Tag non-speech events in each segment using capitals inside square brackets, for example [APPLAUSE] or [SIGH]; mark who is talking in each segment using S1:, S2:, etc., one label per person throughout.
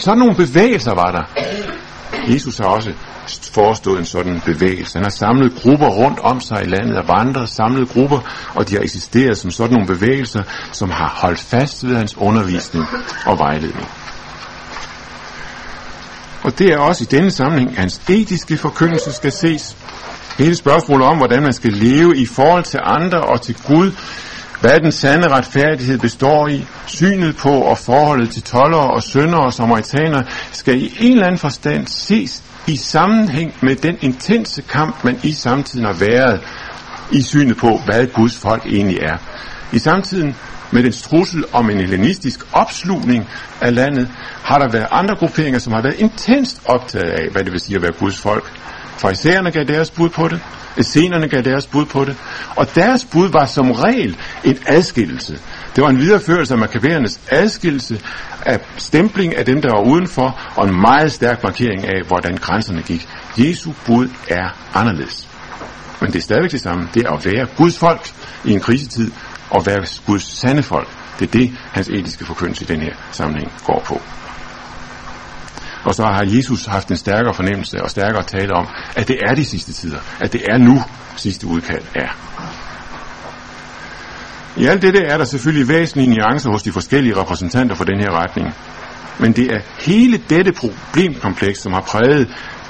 S1: Sådan nogle bevægelser var der. Jesus har også forestået en sådan bevægelse. Han har samlet grupper rundt om sig i landet og vandret, samlet grupper, og de har eksisteret som sådan nogle bevægelser, som har holdt fast ved hans undervisning og vejledning. Og det er også i denne sammenhæng, hans etiske forkyndelse skal ses. Hele spørgsmålet om, hvordan man skal leve i forhold til andre og til Gud, hvad den sande retfærdighed består i, synet på og forholdet til tollere og syndere og samaritaner, skal i en eller anden forstand ses i sammenhæng med den intense kamp, man i samtiden har været i synet på, hvad Guds folk egentlig er. I samtiden med den trussel om en hellenistisk opslutning af landet, har der været andre grupperinger, som har været intenst optaget af, hvad det vil sige at være Guds folk. Farisæerne gav deres bud på det, essenerne gav deres bud på det, og deres bud var som regel en adskillelse. Det var en videreførelse af makabærernes adskillelse af stempling af dem, der var udenfor, og en meget stærk markering af, hvordan grænserne gik. Jesu bud er anderledes. Men det er stadigvæk det samme. Det er at være Guds folk i en krisetid, og være Guds sande folk. Det er det, hans etiske forkyndelse i den her sammenhæng går på. Og så har Jesus haft en stærkere fornemmelse og stærkere tale om, at det er de sidste tider. At det er nu, sidste udkald er. I alt dette er der selvfølgelig væsentlige nuancer hos de forskellige repræsentanter for den her retning. Men det er hele dette problemkompleks, som har præget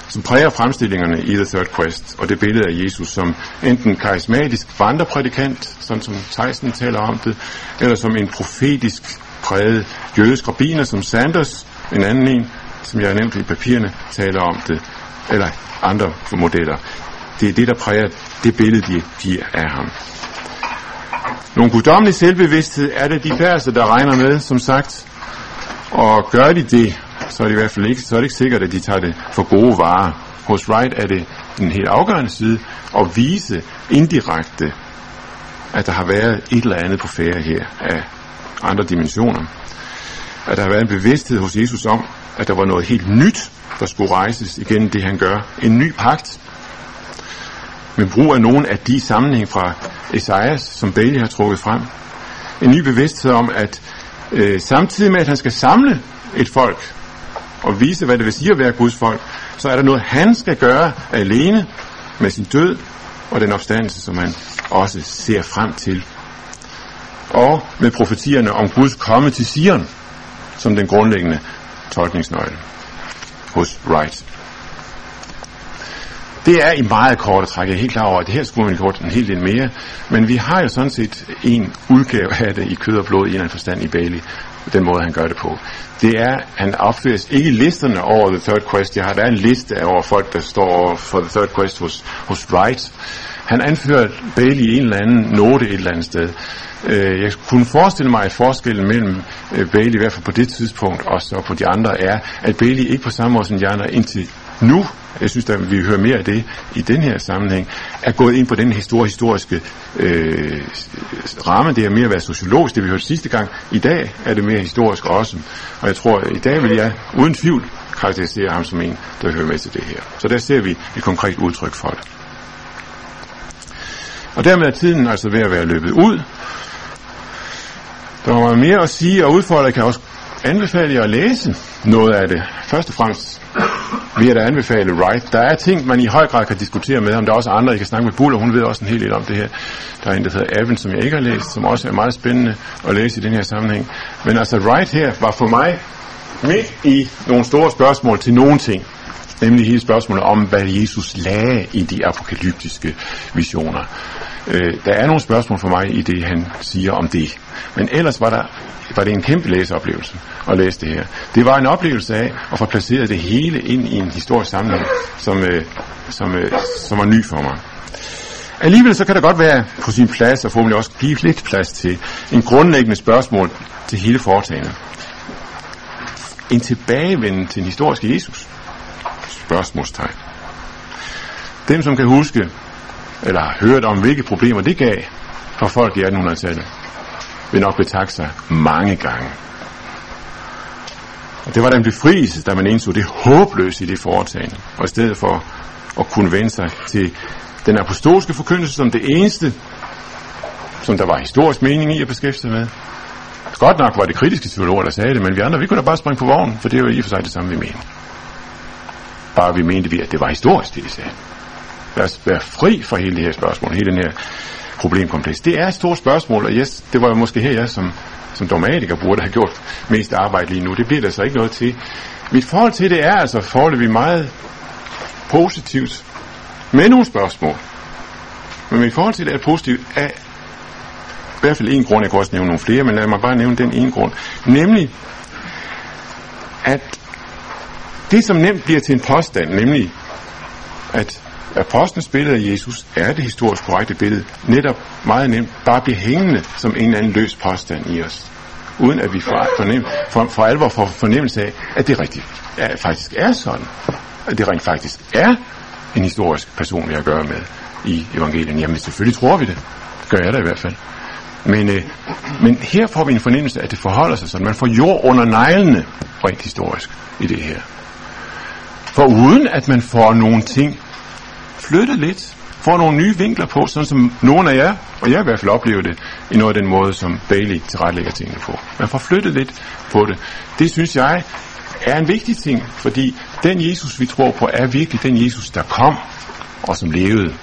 S1: som præger fremstillingerne i The Third Quest, og det billede af Jesus som enten karismatisk vandreprædikant, sådan som Tyson taler om det, eller som en profetisk præget jødisk rabbiner som Sanders, en anden en, som jeg har nævnt i papirerne, taler om det, eller andre modeller. Det er det, der præger det billede, de giver af ham. Nogle guddommelig selvbevidsthed er det de færreste, der regner med, som sagt. Og gør de det, så er det i hvert fald ikke, så er det ikke sikkert, at de tager det for gode varer. Hos Wright er det den helt afgørende side at vise indirekte, at der har været et eller andet på færre her af andre dimensioner. At der har været en bevidsthed hos Jesus om, at der var noget helt nyt, der skulle rejses igen det, han gør. En ny pagt. Men brug af nogle af de sammenhæng fra Esajas, som Bailey har trukket frem. En ny bevidsthed om, at øh, samtidig med, at han skal samle et folk og vise, hvad det vil sige at være Guds folk, så er der noget, han skal gøre alene med sin død og den opstandelse, som han også ser frem til. Og med profetierne om Guds komme til Sion, som den grundlæggende tolkningsnøgle hos Wright. Det er i meget korte træk. Jeg er helt klar over, at det her skulle man gjort en hel del mere. Men vi har jo sådan set en udgave af det i kød og blod i en anden forstand i Bailey. Den måde, han gør det på. Det er, han opføres ikke listerne over The Third Quest. Jeg har der er en liste over folk, der står for The Third Quest hos, hos Wright. Han anfører Bailey i en eller anden note et eller andet sted. Øh, jeg kunne forestille mig, at forskellen mellem øh, Bailey, i hvert fald på det tidspunkt, og så på de andre, er, at Bailey ikke på samme måde som de andre indtil nu, jeg synes, at vi hører mere af det i den her sammenhæng, er gået ind på den historie, historiske øh, ramme. Det er mere at være sociologisk, det vi hørte sidste gang. I dag er det mere historisk også. Og jeg tror, at i dag vil jeg uden tvivl karakterisere ham som en, der hører med til det her. Så der ser vi et konkret udtryk for det. Og dermed er tiden altså ved at være løbet ud. Der var mere at sige og udfordre. Kan også anbefale jer at læse noget af det. Først og fremmest vil jeg da anbefale Wright. Der er ting, man i høj grad kan diskutere med, ham. der er også andre, I kan snakke med Buller, hun ved også en hel del om det her. Der er en, der hedder Evan, som jeg ikke har læst, som også er meget spændende at læse i den her sammenhæng. Men altså Wright her var for mig midt i nogle store spørgsmål til nogle ting. Nemlig hele spørgsmålet om, hvad Jesus lagde i de apokalyptiske visioner. Øh, der er nogle spørgsmål for mig i det, han siger om det. Men ellers var, der, var det en kæmpe læseoplevelse at læse det her. Det var en oplevelse af at få placeret det hele ind i en historisk sammenhæng, som, øh, som, øh, som var ny for mig. Alligevel så kan det godt være på sin plads, og formentlig også give lidt plads til en grundlæggende spørgsmål til hele foretagendet. En tilbagevenden til den historiske Jesus? Spørgsmålstegn. Dem, som kan huske, eller har hørt om, hvilke problemer det gav for folk i 1800-tallet, vil nok betakke sig mange gange. Og det var den befrielse, da man indså det håbløse i det foretagende. Og i stedet for at kunne vende sig til den apostolske forkyndelse som det eneste, som der var historisk mening i at beskæftige sig med, Godt nok var det kritiske teologer, der sagde det, men vi andre, vi kunne da bare springe på vognen, for det er jo i og for sig det samme, vi mener. Bare vi mente vi, at det var historisk, det de sagde. Lad os være fri for hele det her spørgsmål, hele den her problemkompleks. Det er et stort spørgsmål, og yes, det var måske her, jeg som, som dogmatiker burde have gjort mest arbejde lige nu. Det bliver der så ikke noget til. Mit forhold til det er altså forholdsvis meget positivt, med nogle spørgsmål. Men mit forhold til det er positivt af i hvert fald en grund, jeg kan også nævne nogle flere, men lad mig bare nævne den ene grund. Nemlig, at det som nemt bliver til en påstand, nemlig at apostlenes billede af Jesus er det historisk korrekte billede, netop meget nemt bare bliver hængende som en eller anden løs påstand i os. Uden at vi for, fornem, for, for alvor får fornemmelse af, at det rigtigt ja, faktisk er sådan. At det rent faktisk er en historisk person, vi har at gøre med i evangelien. Jamen selvfølgelig tror vi det. Det gør jeg da i hvert fald. Men, øh, men her får vi en fornemmelse af, at det forholder sig sådan. Man får jord under neglene, rent historisk, i det her. For uden at man får nogle ting flyttet lidt, får nogle nye vinkler på, sådan som nogle af jer, og jeg i hvert fald oplever det, i noget af den måde, som Bailey tilrettelægger tingene på. Man får flyttet lidt på det. Det synes jeg er en vigtig ting, fordi den Jesus, vi tror på, er virkelig den Jesus, der kom og som levede.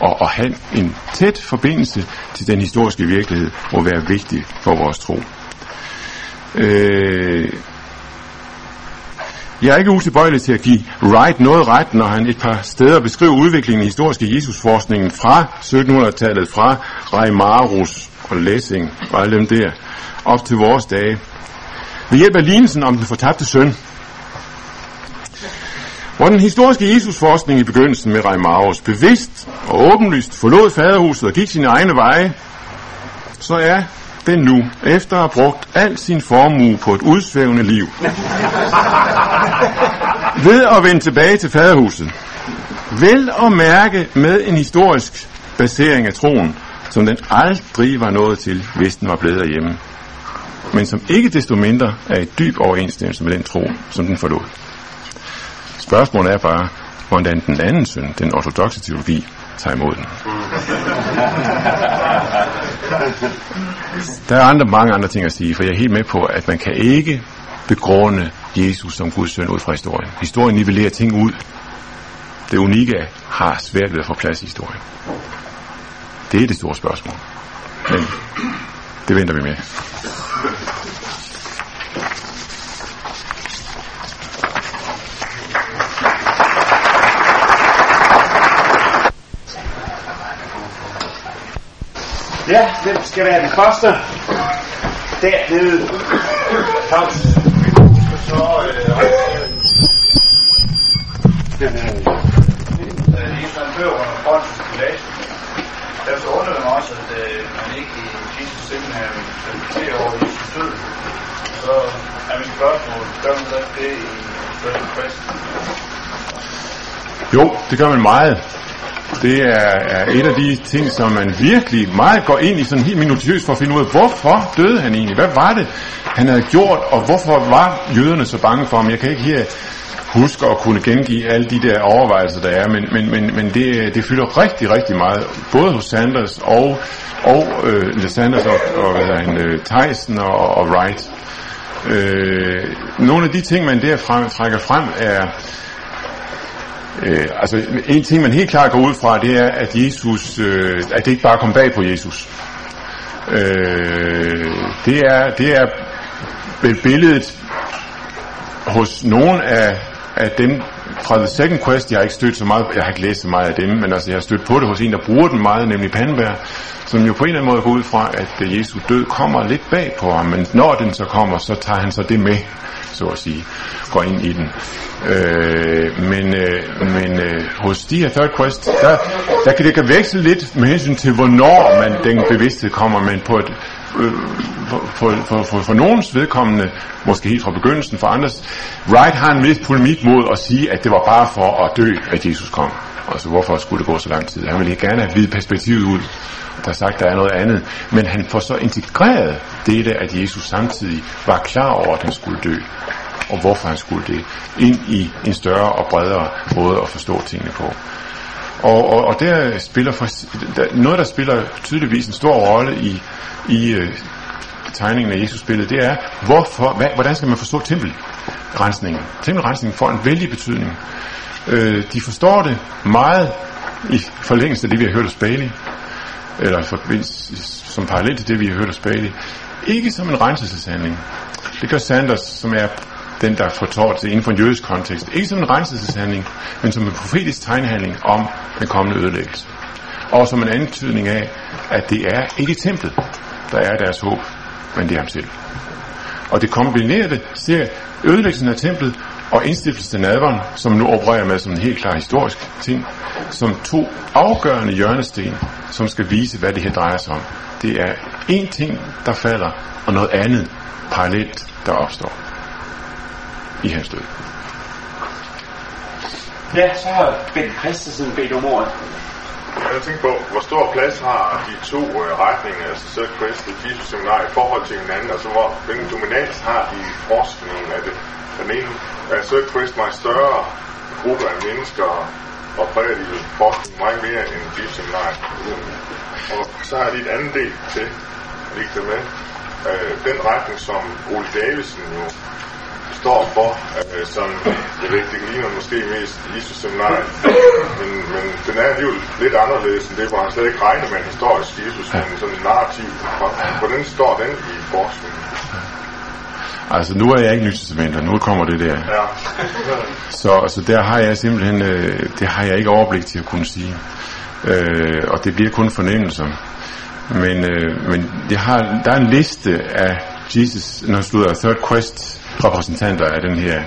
S1: Og at have en tæt forbindelse til den historiske virkelighed må være vigtig for vores tro. Øh, jeg er ikke utilbøjelig til at give Wright noget ret, når han et par steder beskriver udviklingen i historiske Jesusforskningen fra 1700-tallet, fra Reimarus og Lessing og alle dem der, op til vores dage. Ved hjælp af lignelsen om den fortabte søn, hvor den historiske Jesusforskning i begyndelsen med Reimarus bevidst og åbenlyst forlod faderhuset og gik sine egne veje, så er den nu, efter at have brugt al sin formue på et udsvævende liv, ved at vende tilbage til faderhuset, vel at mærke med en historisk basering af troen, som den aldrig var nået til, hvis den var blevet derhjemme, men som ikke desto mindre er i dyb overensstemmelse med den tro, som den forlod. Spørgsmålet er bare, hvordan den anden søn, den ortodoxe teologi, tager imod den. Der er andre, mange andre ting at sige, for jeg er helt med på, at man kan ikke begrunde Jesus som Guds søn ud fra historien. Historien nivellerer ting ud. Det unikke har svært ved at få plads i historien. Det er det store spørgsmål. Men det venter vi med.
S2: Ja, hvem skal være den første? Dernede. Claus. Så, øh,
S3: Pilatus, der så undrer mig også, at øh, man ikke i Jesus simpelthen reflekterer over Jesus død. Så er mit spørgsmål, gør man det i Første?
S1: Jo, det gør man meget. Det er, er et af de ting, som man virkelig meget går ind i sådan helt minutiøst for at finde ud af, hvorfor døde han egentlig? Hvad var det, han havde gjort, og hvorfor var jøderne så bange for ham? Jeg kan ikke her huske at kunne gengive alle de der overvejelser, der er, men, men, men, men det, det fylder rigtig, rigtig meget, både hos Sanders og, og øh, Sanders og, og hvad hedder han, øh, Tyson og, og Wright. Øh, nogle af de ting, man der frem, trækker frem, er Øh, altså en ting, man helt klart går ud fra, det er, at Jesus, øh, at det ikke bare kom bag på Jesus. Øh, det er, det er billedet hos nogen af, af dem fra The Second Quest, jeg har ikke stødt så meget, jeg har ikke læst så meget af dem, men altså jeg har stødt på det hos en, der bruger den meget, nemlig Panberg, som jo på en eller anden måde går ud fra, at Jesu død kommer lidt bag på ham, men når den så kommer, så tager han så det med, så at sige, går ind i den. Øh, men øh, men øh, hos de her third quest, der, der kan det kan veksle lidt med hensyn til, hvornår man den bevidsthed kommer, men på et, øh, for, for, for, for, nogens vedkommende, måske helt fra begyndelsen, for andres, Wright har en vis polemik mod at sige, at det var bare for at dø, at Jesus kom. Altså hvorfor skulle det gå så lang tid? Han ville gerne have vidt perspektivet ud. Der er sagt, der er noget andet. Men han får så integreret dette, at Jesus samtidig var klar over, at han skulle dø og hvorfor han skulle det, ind i en større og bredere måde at forstå tingene på. Og, og, og der spiller for, der, noget, der spiller tydeligvis en stor rolle i, i øh, uh, tegningen af Jesus billede, det er, hvorfor, hvad, hvordan skal man forstå tempelrensningen? Tempelrensningen får en vældig betydning. Øh, de forstår det meget i forlængelse af det, vi har hørt hos Bailey eller for, som parallel til det, vi har hørt af Spali. Ikke som en renselseshandling. Det gør Sanders, som er den, der fortår det inden for en jødisk kontekst. Ikke som en renselseshandling, men som en profetisk tegnhandling om den kommende ødelæggelse. Og som en antydning af, at det er ikke templet, der er deres håb, men det er ham selv. Og det kombinerede ser ødelæggelsen af templet og indstiftelsen af nadveren, som nu opererer med som en helt klar historisk ting, som to afgørende hjørnesten, som skal vise, hvad det her drejer sig om. Det er én ting, der falder, og noget andet parallelt, der opstår i hans død.
S2: Ja, så har Bent Christensen bedt om ordet.
S4: Jeg tænker på, hvor stor plads har de to øh, retninger, altså Search Quest og Jesus Seminar, i forhold til hinanden, altså hvor, hvilken dominans har de i forskningen af det. Den ene er Search Quest meget større gruppe af mennesker, og præger de forskning meget mere end Jesus Seminar. Og så har de et andet del til, ikke med, øh, den retning, som Ole Davidsen jo står for, øh, som, jeg ved ikke, det ligner måske mest Jesus seminariet, men, men den er alligevel lidt anderledes end det, hvor han slet ikke regner med en historisk Jesus, men sådan en narrativ. Hvordan står den i forskningen?
S1: Altså, nu er jeg ikke nytestamenter, nu kommer det der.
S4: Ja.
S1: så altså, der har jeg simpelthen, øh, det har jeg ikke overblik til at kunne sige. Øh, og det bliver kun fornemmelser. Men, øh, men jeg har, der er en liste af Jesus, når du er Third Quest repræsentanter af den her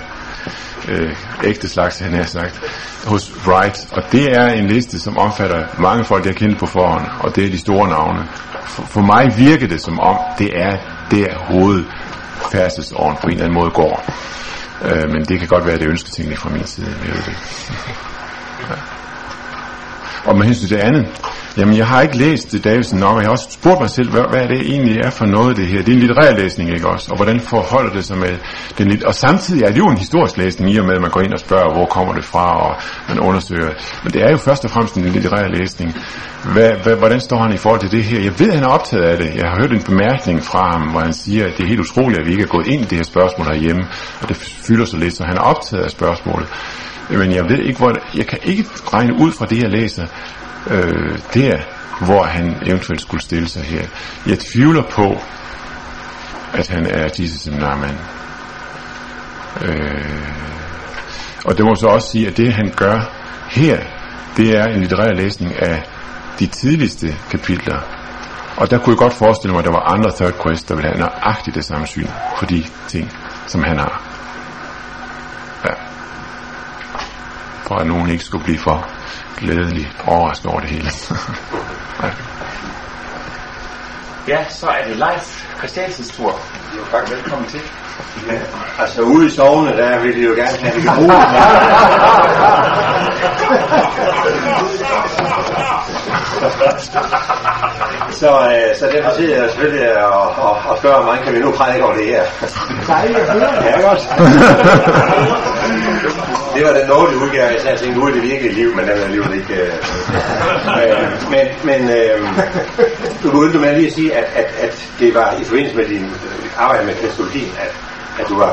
S1: øh, ægte slags, han har sagt, hos Wright. Og det er en liste, som omfatter mange folk, jeg kender på forhånd, og det er de store navne. For, for mig virker det som om, det er der hovedfærdselsåren på en eller anden måde går. Øh, men det kan godt være, det er ønsketænkning fra min side. Jeg ved det. Ja. Og med hensyn til det andet, jamen jeg har ikke læst Davidsen nok, og jeg har også spurgt mig selv, hvad, hvad det egentlig er for noget det her. Det er en litterær læsning, ikke også? Og hvordan forholder det sig med den lidt... Og samtidig er det jo en historisk læsning, i og med at man går ind og spørger, hvor kommer det fra, og man undersøger. Men det er jo først og fremmest en litterær læsning. Hvad, hvad, hvordan står han i forhold til det her? Jeg ved, at han er optaget af det. Jeg har hørt en bemærkning fra ham, hvor han siger, at det er helt utroligt, at vi ikke er gået ind i det her spørgsmål herhjemme, og det fylder så lidt, så han er optaget af spørgsmålet. Men jeg ved ikke, hvor... Jeg kan ikke regne ud fra det, jeg læser, øh, der, hvor han eventuelt skulle stille sig her. Jeg tvivler på, at han er disse seminarmand. Øh, og det må så også sige, at det han gør her, det er en litterær læsning af de tidligste kapitler. Og der kunne jeg godt forestille mig, at der var andre third quest, der ville have nøjagtigt det samme syn på de ting, som han har. Ja. For at nogen ikke skulle blive for glædelig overrasket over det hele. [LAUGHS] ja.
S2: Så er det Leif Christiansens tur. Jo, tak, velkommen til.
S5: Ja, altså ude i sovene, der vil de jo gerne have, det bruge [LAUGHS] så, øh, så derfor sidder jeg selvfølgelig og, og, og spørger, hvordan kan vi nu prædike over det her?
S2: Dejligt at høre.
S5: Ja, godt. [LAUGHS] det var den dårlige udgave, jeg sagde, tænkte, nu er det virkelige liv, men den er alligevel ikke... Øh, øh, øh. men men øh, du begyndte med lige at sige, at, at, at det var i forbindelse med din øh, arbejde med kristologien, at, at du var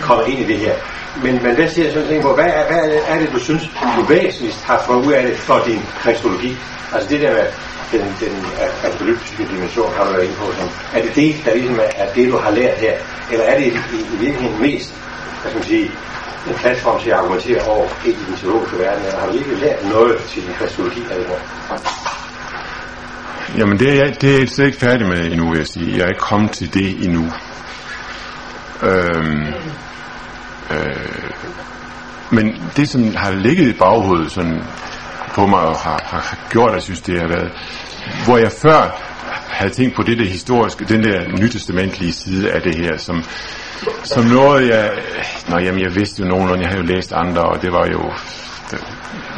S5: kommet ind i det her. Men, men hvad siger jeg sådan på, hvad er, hvad er det, du synes, du væsentligst har fået ud af det for din kristologi? Altså det der med den, den øh, apokalyptiske dimension, har du været inde på. Som, er det det, der ligesom er, er det, du har lært her? Eller er det i, i, i virkeligheden mest, hvad skal man sige, en platform til at argumentere over i den teologiske verden, eller har virkelig lært noget til din kristologi af det her?
S1: Jamen det er, jeg, det er jeg slet ikke færdig med endnu, vil jeg sige. Jeg er ikke kommet til det endnu. Øhm, øh, men det, som har ligget i baghovedet sådan, på mig og har, har, har gjort, at jeg synes, det har været, hvor jeg før havde tænkt på det der historiske, den der nytestamentlige side af det her, som, som noget, jeg, nå, jamen, jeg vidste jo nogenlunde, jeg havde jo læst andre, og det var jo, det,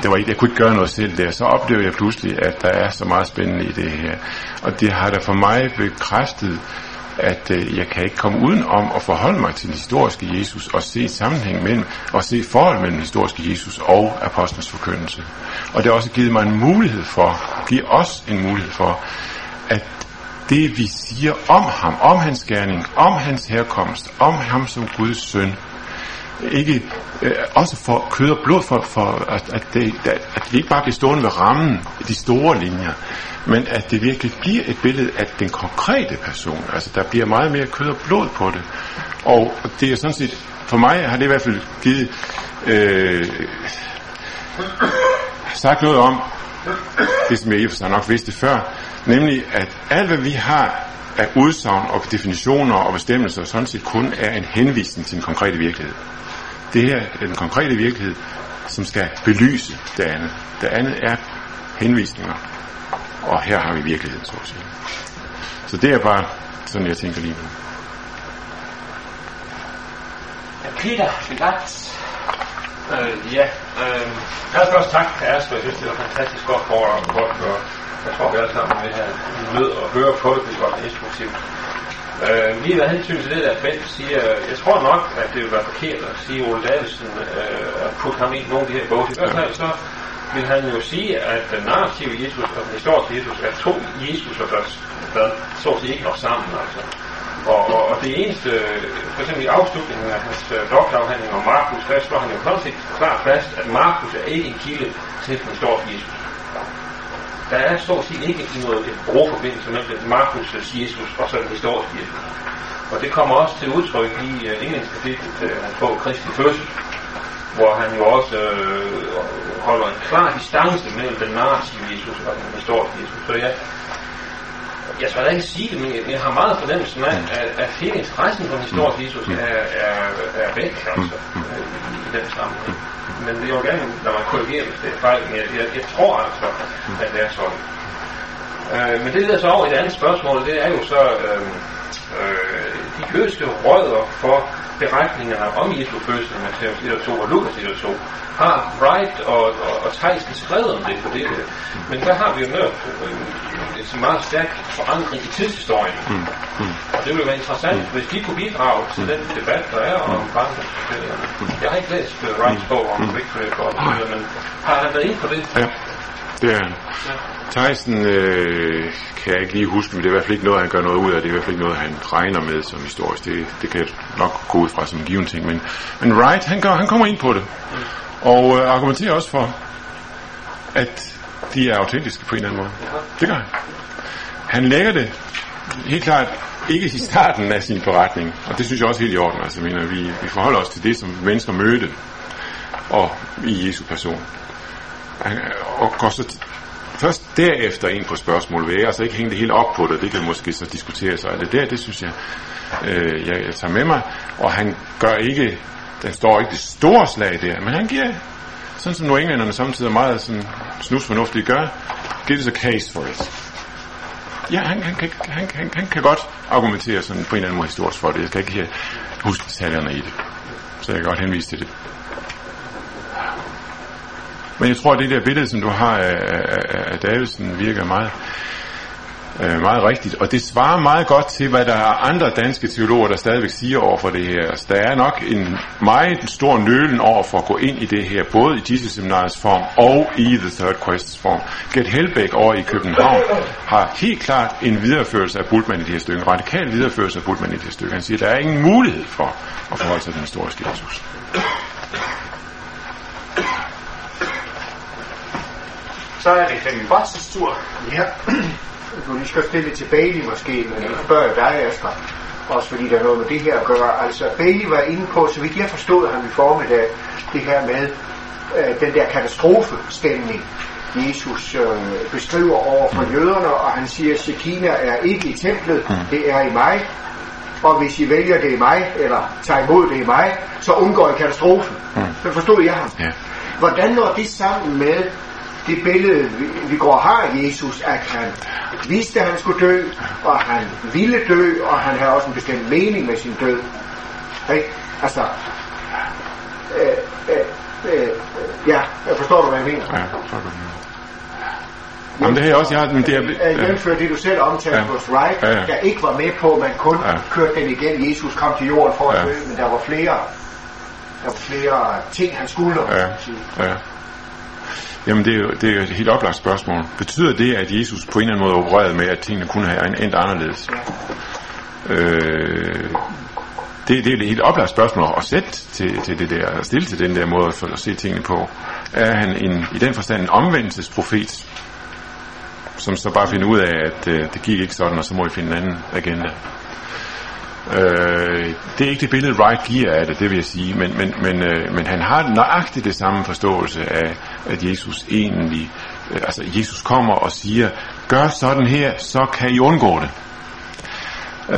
S1: det var ikke, jeg kunne ikke gøre noget selv der. Så oplevede jeg pludselig, at der er så meget spændende i det her. Og det har da for mig bekræftet, at øh, jeg kan ikke komme uden om at forholde mig til den historiske Jesus og se sammenhæng mellem, og se forhold mellem den historiske Jesus og apostlens forkyndelse. Og det har også givet mig en mulighed for, giver os en mulighed for, at det vi siger om ham, om hans gerning, om hans herkomst, om ham som Guds søn, ikke øh, også for kød og blod, for, for at, at, det, at det ikke bare bliver stående ved rammen, de store linjer, men at det virkelig bliver et billede af den konkrete person. Altså der bliver meget mere kød og blod på det. Og det er sådan set, for mig har det i hvert fald givet øh, sagt noget om, det som jeg i for nok vidste før, nemlig at alt hvad vi har af udsagn og definitioner og bestemmelser sådan set kun er en henvisning til den konkrete virkelighed. Det her er den konkrete virkelighed, som skal belyse det andet. Det andet er henvisninger, og her har vi virkeligheden, så at sige. Så det er bare sådan, jeg tænker lige nu.
S2: Peter, Begats.
S6: Øh, ja, øh, først tak til Asger. Jeg synes, det var fantastisk godt for foredrag. Godt for, jeg tror, vi alle sammen vil have nød at høre på det. Det er godt instruktivt. Øh, lige hvad hensyn til det der Bent siger, jeg tror nok, at det vil være forkert at sige Ole Davidsen øh, at putte ham ind i nogle af de her bog. I hvert fald så vil han jo sige, at den narrative Jesus og den historiske Jesus er to Jesus, der, der så sig ikke nok sammen. Altså. Og, og, og det eneste, øh, for eksempel i afslutningen af hans øh, doktorafhandling om Markus, der slår han jo konsekvent klart fast, at Markus er ikke en kilde til den store Jesus. Der er stort set ikke i noget et broforbindelse mellem Markus' Jesus og så den historiske Jesus. Og det kommer også til udtryk i øh, uh, indlægskapitlet øh, på Kristi fødsel, hvor han jo også øh, holder en klar distance mellem den narrative Jesus og den historiske Jesus. Så jeg, jeg skal da ikke sige det, men jeg, jeg har meget fornemmelsen af, at, at hele interessen for den historiske Jesus er, er, er væk, altså, i den sammenhæng. Men det er jo gerne lade mig korrigere, hvis det er fejl, men jeg, jeg, jeg tror altså, at det er sådan. Øh, men det leder så over et andet spørgsmål, det er jo så øh, øh, de jødiske rødder for beretningerne om Jesu fødsel, Matthæus 1 og 2 og Lukas 1 og 2, har Wright og, og, og Theisen skrevet om det, for det, men der har vi jo nødt øh, en meget stærk forandring i tidshistorien. Mm. Mm. Og det ville være interessant, mm. hvis de kunne bidrage til den debat, der er om barndomsfortællingerne. Jeg har ikke læst uh, Wrights bog om mm. Victory God, men har han været inde på det?
S1: Ja, det er han. Ja. Tyson øh, kan jeg ikke lige huske, men det er i hvert fald ikke noget, han gør noget ud af. Det er i hvert fald ikke noget, han regner med som historisk. Det, det kan jeg nok gå ud fra som en given ting. Men, men Wright, han, gør, han kommer ind på det. Og øh, argumenterer også for, at de er autentiske på en eller anden måde. Det gør han. Han lægger det helt klart ikke i starten af sin beretning, og det synes jeg også helt i orden. Altså, jeg mener, vi, vi forholder os til det, som mennesker mødte og i Jesu person. Og går så først derefter ind på spørgsmålet, vil jeg altså ikke hænge det helt op på det, det kan måske så diskutere sig. Det der, det synes jeg, øh, jeg, jeg tager med mig, og han gør ikke, den står ikke det store slag der, men han giver, sådan som englænderne samtidig meget sådan snusfornuftigt gør, gives a case for it. Ja, han, han, han, han, han, han kan godt argumentere sådan på en eller anden måde historisk for det. Jeg skal ikke huske detaljerne i det. Så jeg kan godt henvise til det. Men jeg tror, at det der billede, som du har af, af, af Davidsen, virker meget, øh, meget rigtigt. Og det svarer meget godt til, hvad der er andre danske teologer, der stadigvæk siger over for det her. Så der er nok en meget stor nølen over for at gå ind i det her, både i Jesus Seminariets form og i The Third Quests form. Gert Helbæk over i København har helt klart en videreførelse af Bultmann i det her stykke, en radikal videreførelse af Bultmann i det her stykke. Han siger, at der er ingen mulighed for at forholde sig til den historiske Jesus.
S2: Så er det Flemming Botzes tur.
S7: Ja, du lige skal stille til Bailey måske, men jeg spørger dig, Asger. Også fordi der er noget med det her at gøre. Altså, Bailey var inde på, så vidt jeg forstod ham i formiddag, det her med øh, den der katastrofestemning, Jesus øh, beskriver over for mm. jøderne, og han siger, at Shekina er ikke i templet, mm. det er i mig, og hvis I vælger det i mig, eller tager imod det i mig, så undgår I katastrofen. Mm. Så forstod jeg ham.
S1: Ja.
S7: Hvordan når det sammen med det billede, vi, går har Jesus, at han vidste, at han skulle dø, og han ville dø, og han havde også en bestemt mening med sin død. Ikke? Altså, øh, øh, øh, ja, jeg forstår du, hvad jeg mener?
S1: Ja, forstår du. Jamen det her også, jeg har... Men det er,
S7: ja. Jævnfør det, du selv omtalte ja. hos Wright,
S1: ja, ja.
S7: der ikke var med på, at man kun ja. kørte den igen. Jesus kom til jorden for at
S1: Ja.
S7: dø, men der var flere, der var flere ting, han skulle.
S1: Ja.
S7: sige.
S1: Ja. Jamen, det er jo det er jo et helt oplagt spørgsmål. Betyder det, at Jesus på en eller anden måde opererede med, at tingene kunne have endt anderledes? Øh, det, det er et helt oplagt spørgsmål at sætte til, til det der, at stille til den der måde at, at se tingene på. Er han en, i den forstand en omvendelsesprofet, som så bare finder ud af, at øh, det gik ikke sådan, og så må I finde en anden agenda? Øh, det er ikke det billede, Wright giver af det, det vil jeg sige, men, men, men, øh, men han har nøjagtigt det samme forståelse af, at Jesus egentlig, øh, altså Jesus kommer og siger, gør sådan her, så kan I undgå det.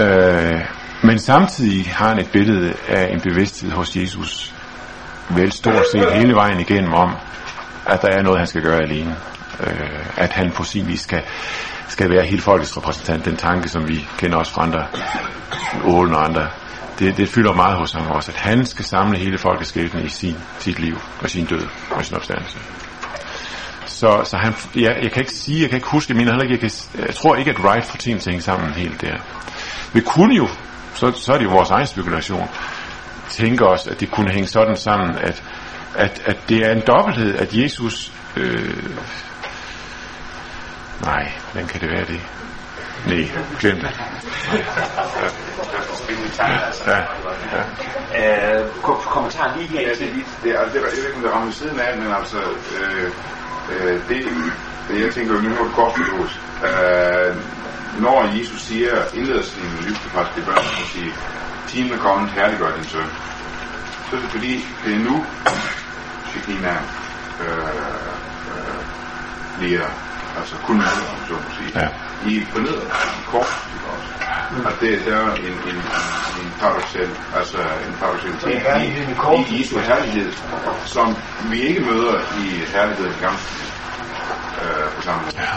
S1: Øh, men samtidig har han et billede af en bevidsthed hos Jesus, vel stort set hele vejen igennem om, at der er noget, han skal gøre alene. Øh, at han på sin vis skal, skal være hele folkets repræsentant. Den tanke, som vi kender også fra andre, Ålen og andre, det, det fylder meget hos ham også, at han skal samle hele folkets skæbne i sin, sit liv og sin død og sin opstandelse. Så, så han, ja, jeg kan ikke sige, jeg kan ikke huske, jeg mener heller ikke, jeg, kan, jeg tror ikke, at Wright får tingene til at hænge sammen helt der. Vi kunne jo, så, så er det jo vores egen spekulation, tænke os, at det kunne hænge sådan sammen, at, at, at det er en dobbelthed, at Jesus øh, Nej, hvordan kan det være det? Nej, glem det. Ja,
S2: ja. Øh, kommentar lige her
S8: ja, det, det, altså, det, jeg ved ikke, om det rammer siden af, men altså, øh, øh, det, det, jeg tænker jo nu er godt forstås. Øh, når Jesus siger, indleder sin livsbefast det børn, og siger, timen er kommet, herliggør din søn. Så er det fordi, det er nu, Shekina øh, øh, bliver altså kun mad, om så må sige, ja. i på ned kort, mm. at det er en, en, en paradoxal, altså en paradoxalitet i, i Jesu herlighed, som vi ikke møder i herligheden i gamle øh, på samme måde. Ja.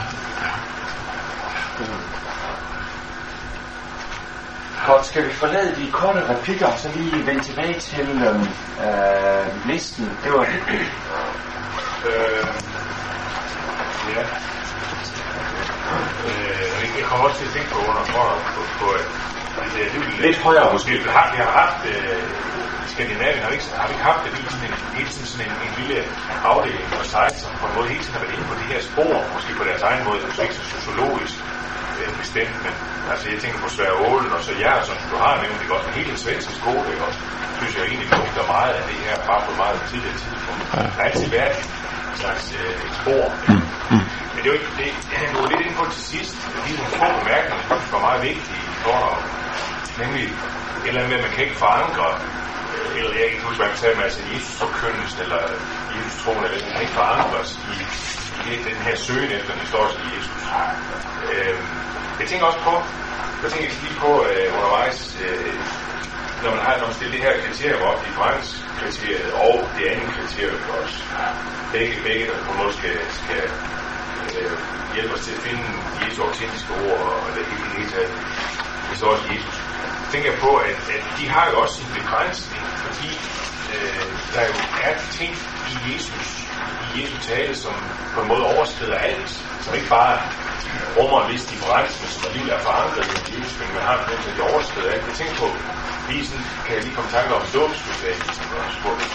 S2: Godt, skal vi forlade de korte replikker, og så lige vende tilbage til øhm, øh, listen. Det var det. Øh,
S6: ja. Øh, jeg kommer også til at tænke på under på, på, på at det er lidt,
S2: højere måske.
S6: Vi har, vi har haft øh, i Skandinavien, har vi, ikke, har vi ikke haft det hele tiden, hele tiden sådan en, en lille afdeling for sig, som på en måde hele tiden har været inde på de her spor, måske på deres egen måde, så ikke så sociologisk øh, bestemt, men altså jeg tænker på Sverre Ålen og så jer, som du har nævnt, ikke også, men hele den svenske skole, ikke også, synes jeg egentlig punkter meget af det her, bare på meget tidligere tidspunkt. Der har altid været en slags øh, spor. Mm. Mm. Men det er jo ikke, det, han går lidt ind på til sidst, fordi nogle få bemærkninger, som var meget vigtige i forhold nemlig et eller andet med, at man kan ikke forankre, øh, eller jeg kan ikke huske, hvad man sagde, men altså Jesus forkyndelsen, eller Jesus troen, eller den kan ikke forankres i, i den her søgen efter den historiske Jesus. Øh, jeg tænker også på, jeg tænker lige på øh, undervejs, øh, når man har når man stillet det her kriterium op, differencekriteriet og det andet kriterium også, begge, begge der på en måde skal, skal øh, hjælpe os til at finde Jesu autentiske ord, og det hele, hele taget, hvis også Jesus. tænker Jeg på, at, at de har jo også en begrænsning, fordi øh, der jo er ting i Jesus, i Jesu tale, som på en måde overskrider alt, som ikke bare rummer en vis differens, men som alligevel er forankret i Jesus, men man har den, at de overskrider alt. Jeg tænker på, lige sådan, kan jeg lige komme i tanke om dåbsbestemmelsen,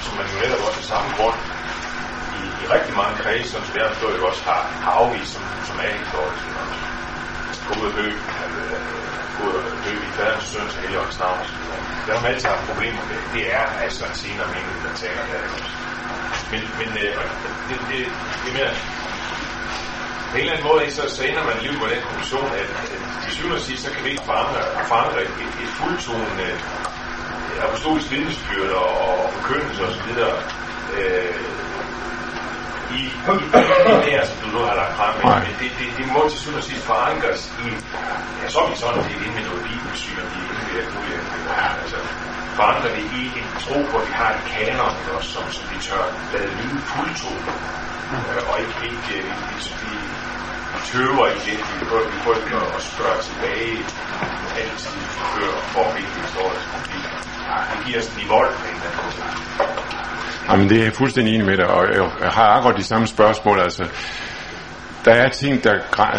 S6: som man jo netop også af samme grund i, i rigtig mange kredse, som jeg har forstået, også har, har afvist som, som er historisk. Gå hø, og dø, og dø i faderens søns og heligåndens navn osv. Det har man altid haft problemer med. Det er altså en senere mening, der taler der. Men, men øh, det, det, det mener, på en eller anden måde, så, så ender man livet med den konklusion, at, at til syvende og sidst, så kan vi ikke forandre, forandre et, et, et fuldtonende øh, apostolisk vidnesbyrd og, og forkyndelse osv. Øh, i, i, det her, som du nu har lagt frem, men det, det, det må til syvende og sidst forankres i, ja, så er vi sådan, det er inden med noget bibelsyn, og det er inden ved muligt, altså, forankre det i en tro på, at vi har en kanon også, som, som vi tør lade lyde fuldtone, øh, og ikke, ikke vi, vi, vi, vi tøver i det, vi prøver, vi prøver at spørge tilbage altid før for at finde historisk konflikt og giver os i vold på en eller anden.
S1: Jamen, det er jeg fuldstændig enig med dig, og jeg har akkurat de samme spørgsmål. Altså, der er ting, der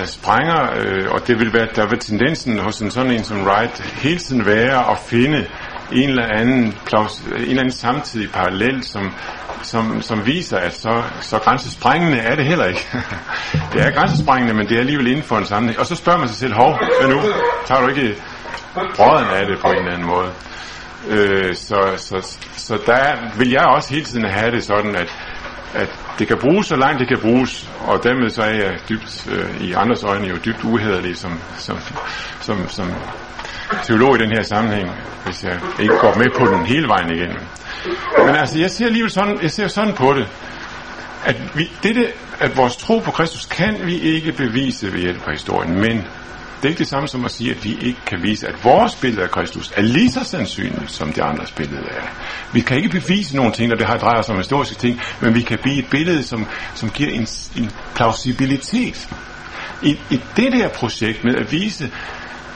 S1: sprænger, øh, og det vil være, der vil tendensen hos en sådan en som Wright hele tiden være at finde en eller anden, plaus, en eller anden samtidig parallel, som, som, som viser, at så, så grænsesprængende er det heller ikke. [LAUGHS] det er grænsesprængende, men det er alligevel inden for en sammenhæng. Og så spørger man sig selv, hov, hvad nu? Tager du ikke brøden af det på en eller anden måde? Øh, så, så, så der vil jeg også hele tiden have det sådan, at, at det kan bruges så langt det kan bruges, og dermed så er jeg dybt, øh, i andres øjne jo dybt uhederlig som, som, som, som teolog i den her sammenhæng, hvis jeg ikke går med på den hele vejen igen. Men altså, jeg ser alligevel sådan, jeg ser sådan på det, at vi, dette, at vores tro på Kristus kan vi ikke bevise ved hjælp af historien, men det er ikke det samme som at sige, at vi ikke kan vise, at vores billede af Kristus er lige så sandsynligt, som de andres billede er. Vi kan ikke bevise nogle ting, når det har drejer sig om historiske ting, men vi kan blive et billede, som, som giver en, en plausibilitet. I, I det der projekt med at vise,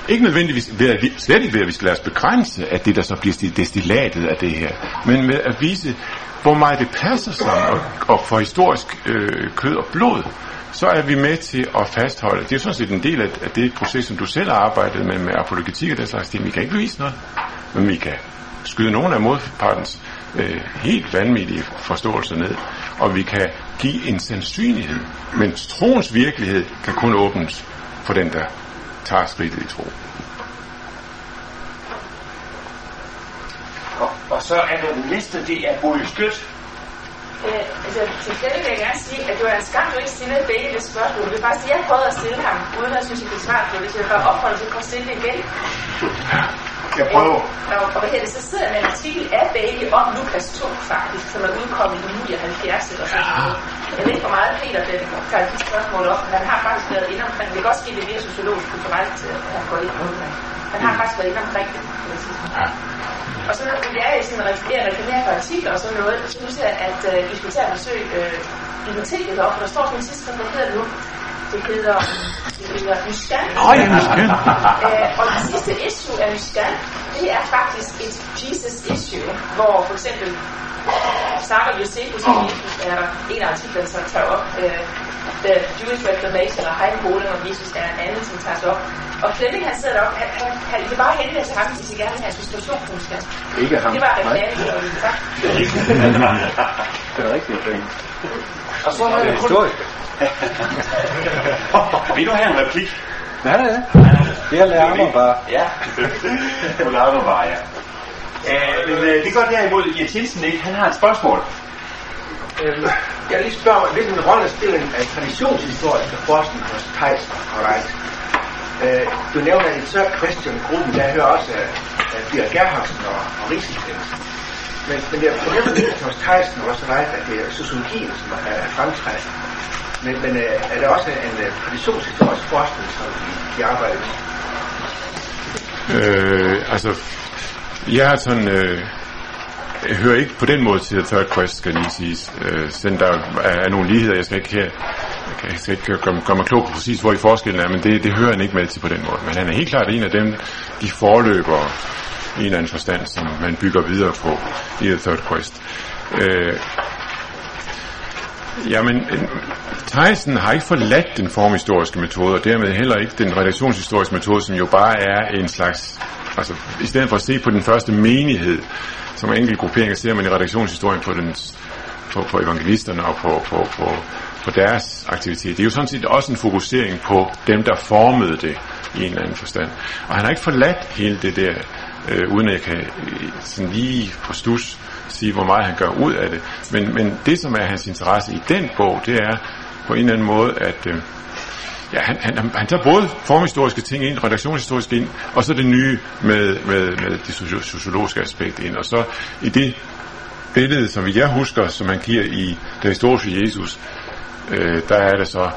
S1: ikke nødvendigvis ved at vi, slet ikke ved, at vi skal lade os begrænse at det, der så bliver destillatet af det her, men med at vise, hvor meget det passer sammen og, og for historisk øh, kød og blod, så er vi med til at fastholde. Det er sådan set en del af, af det proces, som du selv har arbejdet med, med apologetik og den slags ting. Vi kan ikke bevise noget, men vi kan skyde nogle af modpartens øh, helt vanvittige forståelser ned, og vi kan give en sandsynlighed, men troens virkelighed kan kun åbnes for den, der tager skridtet i tro.
S2: Og, og så er der den næste, det er Boje Skødt.
S9: Øh, altså, til Flemming vil jeg gerne sige, at det var en skam, du ikke stillede begge det spørgsmål. Det er faktisk det, jeg prøvede at stille ham, uden at synes, jeg fik svar på det. Så jeg bare opholde til at stille det igen.
S7: Jeg prøver.
S9: Og, og hvad hedder det, så sidder med en artikel af Bailey om Lukas 2, faktisk, som er udkommet i 79 eller sådan noget. Jeg ved ikke, hvor meget Peter den tager de spørgsmål op, men han har faktisk været inde omkring. Det kan også ske, det er mere sociologisk kulturelt, at han går ind på det. Han har faktisk været inde omkring det. Kan jeg sige. Og så når vi er sådan en reklamere for artikler og sådan noget, så synes jeg, at øh, I skulle tage og besøge øh, biblioteket op, for der står sådan en sidste, hvad hedder det nu? Det hedder, det hedder.
S1: Nå ja, Myskan.
S9: øh, og det sidste issue af Myskan, det er faktisk et Jesus issue, hvor for eksempel Sarah Josephus og Jesus er der en af artiklerne, som tager op. Øh, The Jewish Reclamation og Heimboling om Jesus er en anden, som tager op. Og Flemming han sidder deroppe, han, han, han kan bare henvende til ham, hvis I gerne vil have en situation Myskan.
S7: Ikke ham.
S9: Det var reklame, tak.
S7: Det er rigtigt, Flemming.
S2: Og så er
S7: Det
S2: der kun...
S7: historisk.
S2: Vil du have en replik?
S7: Ja, det er. Det er lærmer bare.
S2: Ja. Du lader du bare, ja. Øh, men øh, det går derimod, Jens Jensen ikke. Han har et spørgsmål.
S7: Øhm, Jeg vil lige spørge mig, hvilken rolle spiller en traditionshistoriske forskning hos Theisen og Reich? Øh, du nævner i så Christian-gruppen, der hører også uh, Bjørn Gerhardsen og, og Riesenstens. Men, men jeg fornemmer lidt hos Theisen og også Reich, at det er sociologien, som er, er fremtrædende. Men, men uh, er der også en uh, traditionshistorisk forskning, som de, de arbejder med?
S1: Øh, altså, jeg har sådan... Øh, jeg hører ikke på den måde til Third Quest, skal lige siges. Øh, selvom der er, er nogle ligheder, jeg skal ikke her jeg skal ikke gøre, gøre mig klog på præcis, hvor i forskellen er, men det, det hører han ikke med til på den måde. Men han er helt klart en af dem, de forløber i en eller anden forstand, som man bygger videre på i The Third Quest. Øh, Jamen, øh, Theisen har ikke forladt den formhistoriske metode, og dermed heller ikke den redaktionshistoriske metode, som jo bare er en slags... Altså, i stedet for at se på den første menighed, som enkelt grupperinger ser man i redaktionshistorien på, den, på, på evangelisterne og på, på, på, på deres aktivitet. Det er jo sådan set også en fokusering på dem, der formede det i en eller anden forstand. Og han har ikke forladt hele det der, øh, uden at jeg kan øh, sådan lige på stus sige, hvor meget han gør ud af det. Men, men det, som er hans interesse i den bog, det er på en eller anden måde, at øh, ja, han, han, han tager både formhistoriske ting ind, redaktionshistoriske ind, og så det nye med, med, med det sociologiske aspekt ind. Og så i det billede, som jeg husker, som han giver i det historiske Jesus, øh, der er det så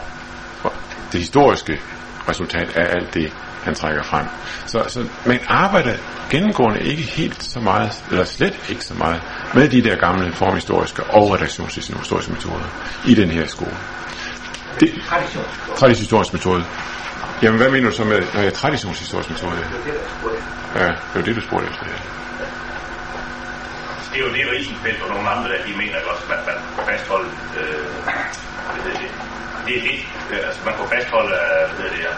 S1: det historiske resultat af alt det, han trækker frem. Så, så man arbejder gennemgående ikke helt så meget, eller slet ikke så meget, med de der gamle formhistoriske og redaktionshistoriske metoder i den her skole. Det, traditionshistorisk metode. Jamen, hvad mener du så med øh, traditionshistorisk metode?
S7: Det er det, der spurgte jeg.
S1: Ja, det var det, du spurgte efter. Ja.
S10: Det er jo det, Riesenfeldt og nogle andre, der de mener også, at man kan fastholde, øh, hvad hedder det, det er det, øh, altså man kan fastholde, øh, hvad hedder det, ja,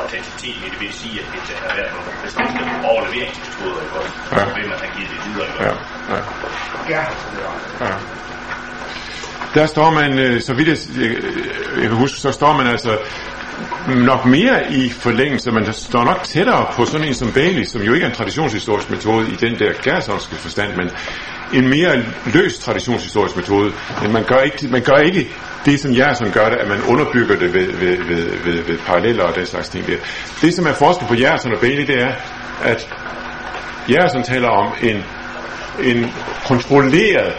S10: autentiteten i det vil sige, at det har været nogle bestemte overleveringsmetoder, ikke også?
S1: Ja.
S10: Så vil man have givet det videre, ikke
S1: Ja,
S10: også?
S1: ja.
S7: Ja.
S1: Ja. Der står man, øh, så vidt jeg, jeg, kan huske, så står man altså nok mere i forlængelse, man står nok tættere på sådan en som Bailey, som jo ikke er en traditionshistorisk metode i den der gærsonske forstand, men en mere løs traditionshistorisk metode. Men man gør ikke, man gør ikke det, som Jerson gør det, at man underbygger det ved, ved, ved, ved, ved paralleller og den slags ting der. Det, som er forskel på Jerson og Bailey, det er, at Jerson taler om en, en kontrolleret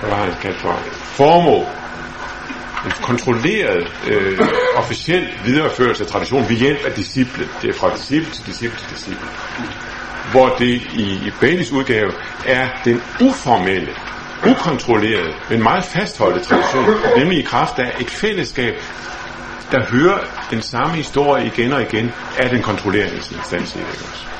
S1: hvad har han kaldt for, formål, en kontrolleret øh, officiel videreførelse af tradition ved hjælp af disciple. Det er fra disciple til disciple til disciple. Hvor det i, i Baileys udgave er den uformelle, ukontrollerede, men meget fastholdte tradition, nemlig i kraft af et fællesskab, der hører den samme historie igen og igen af den kontrollerende instans i det også.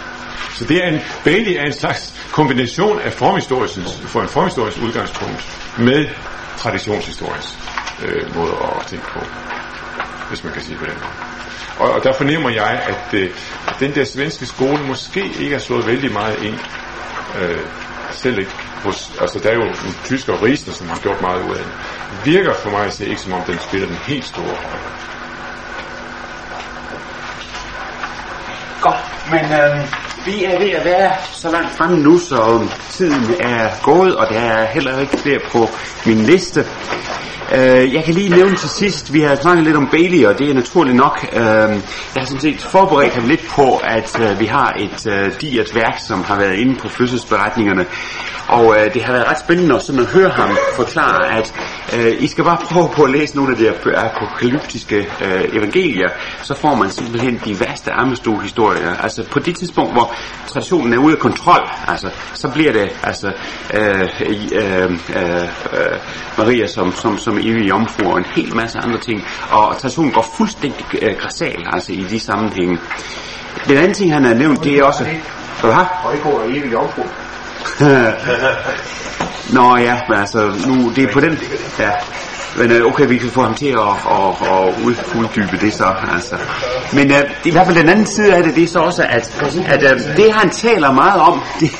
S1: Så det er en, Bailey er en slags kombination af formhistorisk, for en formhistorisk udgangspunkt med traditionshistorisk øh, måde at tænke på, hvis man kan sige på den måde. Og, og der fornemmer jeg, at, øh, at den der svenske skole måske ikke har slået vældig meget ind. Øh, selv ikke hos, altså der er jo en tysker, Riesner, som har gjort meget ud af den. Virker for mig at se ikke som om den spiller den helt store rolle.
S11: Godt, men øh, vi er ved at være så langt fremme nu, så tiden er gået, og der er heller ikke flere på min liste. Øh, jeg kan lige nævne til sidst, vi har snakket lidt om Bailey, og det er naturligt nok. Øh, jeg har sådan set forberedt ham lidt på, at øh, vi har et øh, diert værk, som har været inde på fødselsberetningerne. Og øh, det har været ret spændende at, sådan at høre ham forklare, at øh, I skal bare prøve på at læse nogle af de her apokalyptiske øh, evangelier, så får man simpelthen de værste armestue-historier. Altså på det tidspunkt, hvor traditionen er ude af kontrol, altså, så bliver det altså øh, øh, øh, øh, Maria som, som, som evig jomfru og en hel masse andre ting. Og traditionen går fuldstændig øh, græsal altså i de sammenhænge. Den anden ting, han har nævnt, det er også... Hvad?
S7: Højgaard og evig jomfru. [LAUGHS]
S11: Nå ja, men altså, nu, det er på den... Ja. Men øh, okay, vi kan få ham til at, at, at ud, uddybe det så. Altså. Men øh, i hvert fald den anden side af det, det er så også, at, at øh, det han taler meget om, [LAUGHS] det,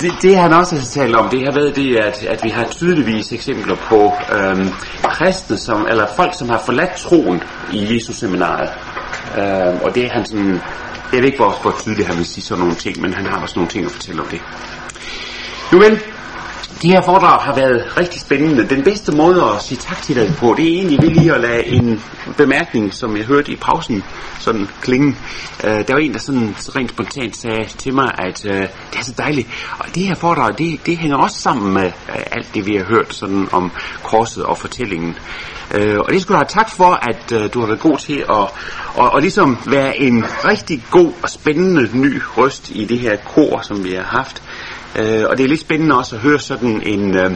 S11: det, det han også har talt om, det har været det, at, at vi har tydeligvis eksempler på øhm, kristne, som, eller folk, som har forladt troen i Jesus seminaret. Øhm, og det er han sådan, jeg ved ikke, hvor, hvor tydeligt han vil sige sådan nogle ting, men han har også nogle ting at fortælle om det. Nu vel, de her foredrag har været rigtig spændende. Den bedste måde at sige tak til dig på, det er egentlig ved lige at lade en bemærkning, som jeg hørte i pausen, sådan klinge. Uh, der var en, der sådan rent spontant sagde til mig, at uh, det er så dejligt. Og det her foredrag, det, det hænger også sammen med uh, alt det, vi har hørt sådan om korset og fortællingen. Uh, og det skulle du have tak for, at uh, du har været god til at og, og ligesom være en rigtig god og spændende ny røst i det her kor, som vi har haft. Øh, og det er lidt spændende også at høre sådan en, øh,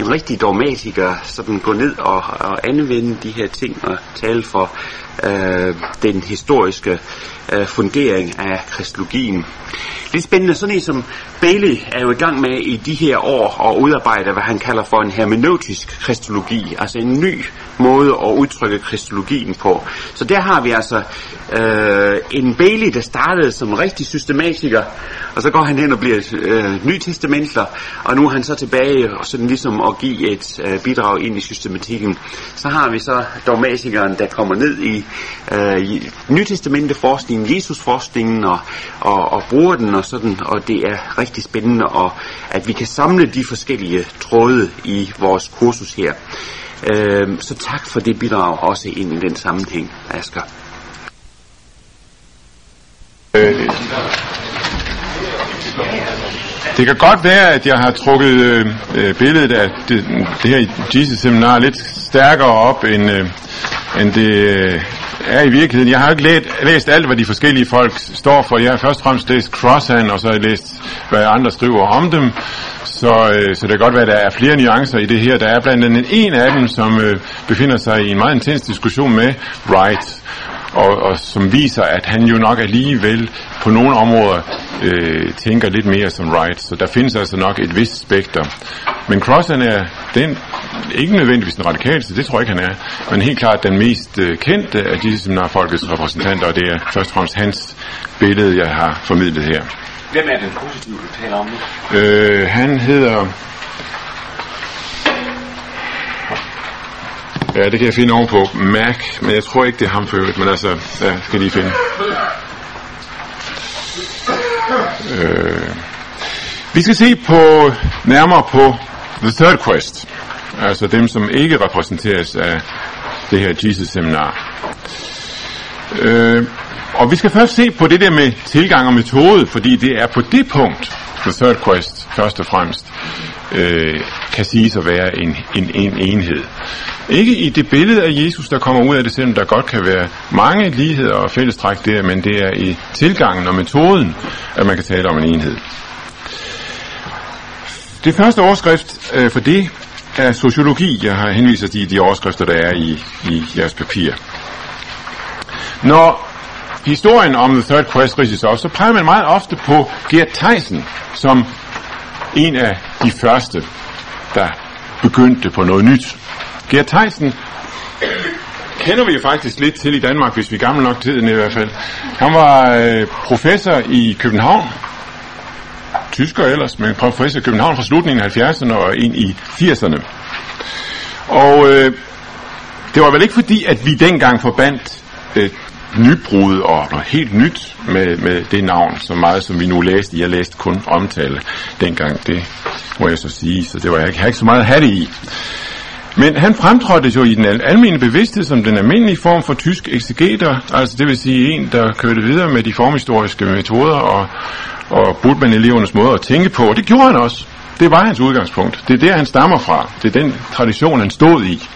S11: en rigtig dogmatiker sådan gå ned og, og anvende de her ting og tale for øh, den historiske øh, fundering af kristologien. Lidt spændende, sådan en som Bailey er jo i gang med i de her år at udarbejde, hvad han kalder for en hermeneutisk kristologi, altså en ny måde at udtrykke kristologien på. Så der har vi altså øh, en Bailey, der startede som rigtig systematiker, og så går han hen og bliver øh, nytestamentler, og nu er han så tilbage og sådan ligesom at give et øh, bidrag ind i systematikken. Så har vi så dogmatikeren, der kommer ned i, øh, i nytestamenteforskningen, Jesusforskningen og, og, og bruger den og sådan, og det er rigtig spændende, og at vi kan samle de forskellige tråde i vores kursus her. Øh, så tak for det bidrag også ind i den sammenhæng, Asger.
S1: Øh, det kan godt være, at jeg har trukket øh, øh billedet af det, det her Jesus seminar lidt stærkere op, end, øh, end det øh, er i virkeligheden. Jeg har ikke læst, læst alt, hvad de forskellige folk står for. Jeg har først og fremmest læst Crossan, og så har jeg læst, hvad andre skriver om dem. Så, øh, så det kan godt være, at der er flere nuancer i det her. Der er blandt andet en af dem, som øh, befinder sig i en meget intens diskussion med Wright og, og som viser, at han jo nok alligevel på nogle områder øh, tænker lidt mere som Wright. Så der findes altså nok et vist spekter. Men Cross han er den, ikke nødvendigvis den radikalste, det tror jeg ikke han er, men helt klart den mest øh, kendte af disse seminarfolkets repræsentanter, og det er først og fremmest hans billede, jeg har formidlet her.
S11: Hvem er den positive, du taler om nu?
S1: Øh, han hedder... Ja, det kan jeg finde ovenpå Mac, men jeg tror ikke, det er ham for øvrigt, men altså, ja, skal jeg lige finde. Øh, vi skal se på nærmere på The Third Quest, altså dem, som ikke repræsenteres af det her Jesus-seminar. Øh, og vi skal først se på det der med tilgang og metode, fordi det er på det punkt, The Third Quest først og fremmest øh, kan siges at være en, en, en enhed. Ikke i det billede af Jesus, der kommer ud af det, selvom der godt kan være mange ligheder og fællestræk der, men det er i tilgangen og metoden, at man kan tale om en enhed. Det første overskrift øh, for det er sociologi. Jeg har henvist til de, de overskrifter, der er i, i jeres papir. Når historien om The Third Quest ridses op, så peger man meget ofte på Gert Theisen som en af de første, der begyndte på noget nyt. Gert Theisen kender vi jo faktisk lidt til i Danmark, hvis vi er gammel nok tiden i hvert fald. Han var øh, professor i København, tysker ellers, men professor i København fra slutningen af 70'erne og ind i 80'erne. Og øh, det var vel ikke fordi, at vi dengang forbandt øh, nybrud og noget helt nyt med, med det navn, så meget som vi nu læste. Jeg læste kun omtale dengang, det må jeg så sige, så det var jeg ikke, jeg ikke så meget at have det i. Men han fremtrådte jo i den almindelige bevidsthed som den almindelige form for tysk exegeter, altså det vil sige en, der kørte videre med de formhistoriske metoder og, og Budman-elevernes måde at tænke på, og det gjorde han også. Det var hans udgangspunkt. Det er der, han stammer fra. Det er den tradition, han stod i.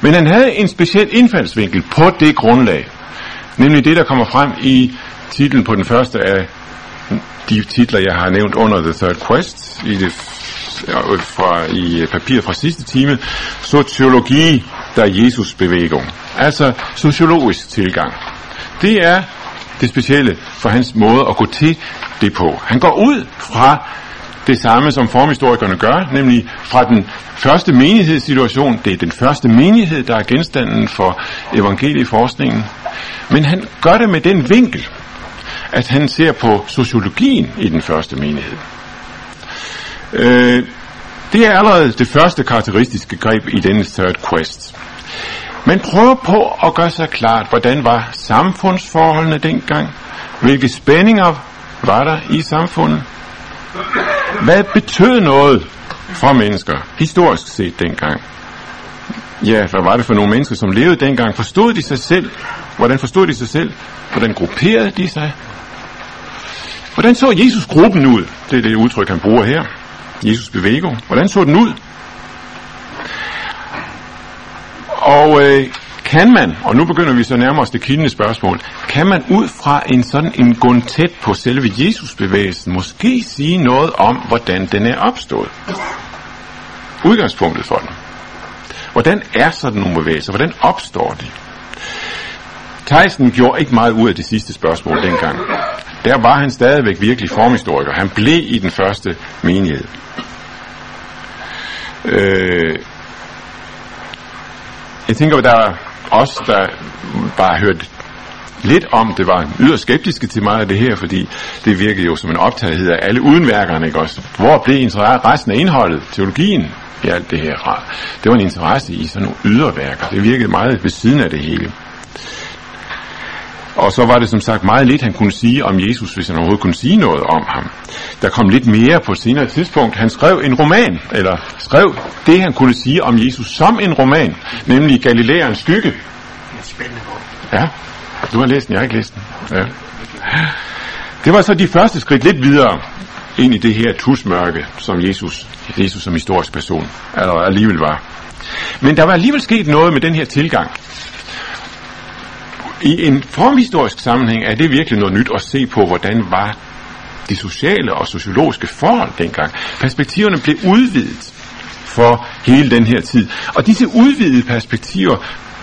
S1: Men han havde en speciel indfaldsvinkel på det grundlag. Nemlig det, der kommer frem i titlen på den første af de titler, jeg har nævnt under The Third Quest, i, det, fra, i øh, papir fra sidste time, Sociologi der Jesus bevægung. Altså sociologisk tilgang. Det er det specielle for hans måde at gå til det på. Han går ud fra det samme, som formhistorikerne gør, nemlig fra den første menighedssituation. Det er den første menighed, der er genstanden for evangelieforskningen. Men han gør det med den vinkel, at han ser på sociologien i den første menighed. Øh, det er allerede det første karakteristiske greb i denne third quest. Man prøver på at gøre sig klart, hvordan var samfundsforholdene dengang, hvilke spændinger var der i samfundet, hvad betød noget for mennesker, historisk set dengang? Ja, hvad var det for nogle mennesker, som levede dengang? Forstod de sig selv? Hvordan forstod de sig selv? Hvordan grupperede de sig? Hvordan så Jesus gruppen ud? Det er det udtryk, han bruger her. Jesus bevæger. Hvordan så den ud? Og øh, kan man, og nu begynder vi så nærmere os det kildende spørgsmål, kan man ud fra en sådan en gund tæt på selve Jesusbevægelsen måske sige noget om, hvordan den er opstået? Udgangspunktet for den. Hvordan er sådan nogle bevægelser? Hvordan opstår de? Tyson gjorde ikke meget ud af det sidste spørgsmål dengang. Der var han stadigvæk virkelig formhistoriker. Han blev i den første menighed. Øh, jeg tænker, der er os, der bare hørt lidt om, det var yderst skeptiske til meget af det her, fordi det virkede jo som en optagethed af alle udenværkerne, ikke også? Hvor blev resten af indholdet, teologien i alt det her? Det var en interesse i sådan nogle yderværker. Det virkede meget ved siden af det hele. Og så var det som sagt meget lidt, han kunne sige om Jesus, hvis han overhovedet kunne sige noget om ham. Der kom lidt mere på et senere tidspunkt. Han skrev en roman, eller skrev det, han kunne sige om Jesus som en roman, nemlig Galileans skygge. Spændende Ja, du har læst den, jeg har ikke læst den. Ja. Det var så de første skridt lidt videre ind i det her tusmørke, som Jesus, Jesus som historisk person alligevel var. Men der var alligevel sket noget med den her tilgang. I en formhistorisk sammenhæng er det virkelig noget nyt at se på, hvordan var de sociale og sociologiske forhold dengang. Perspektiverne blev udvidet for hele den her tid. Og disse udvidede perspektiver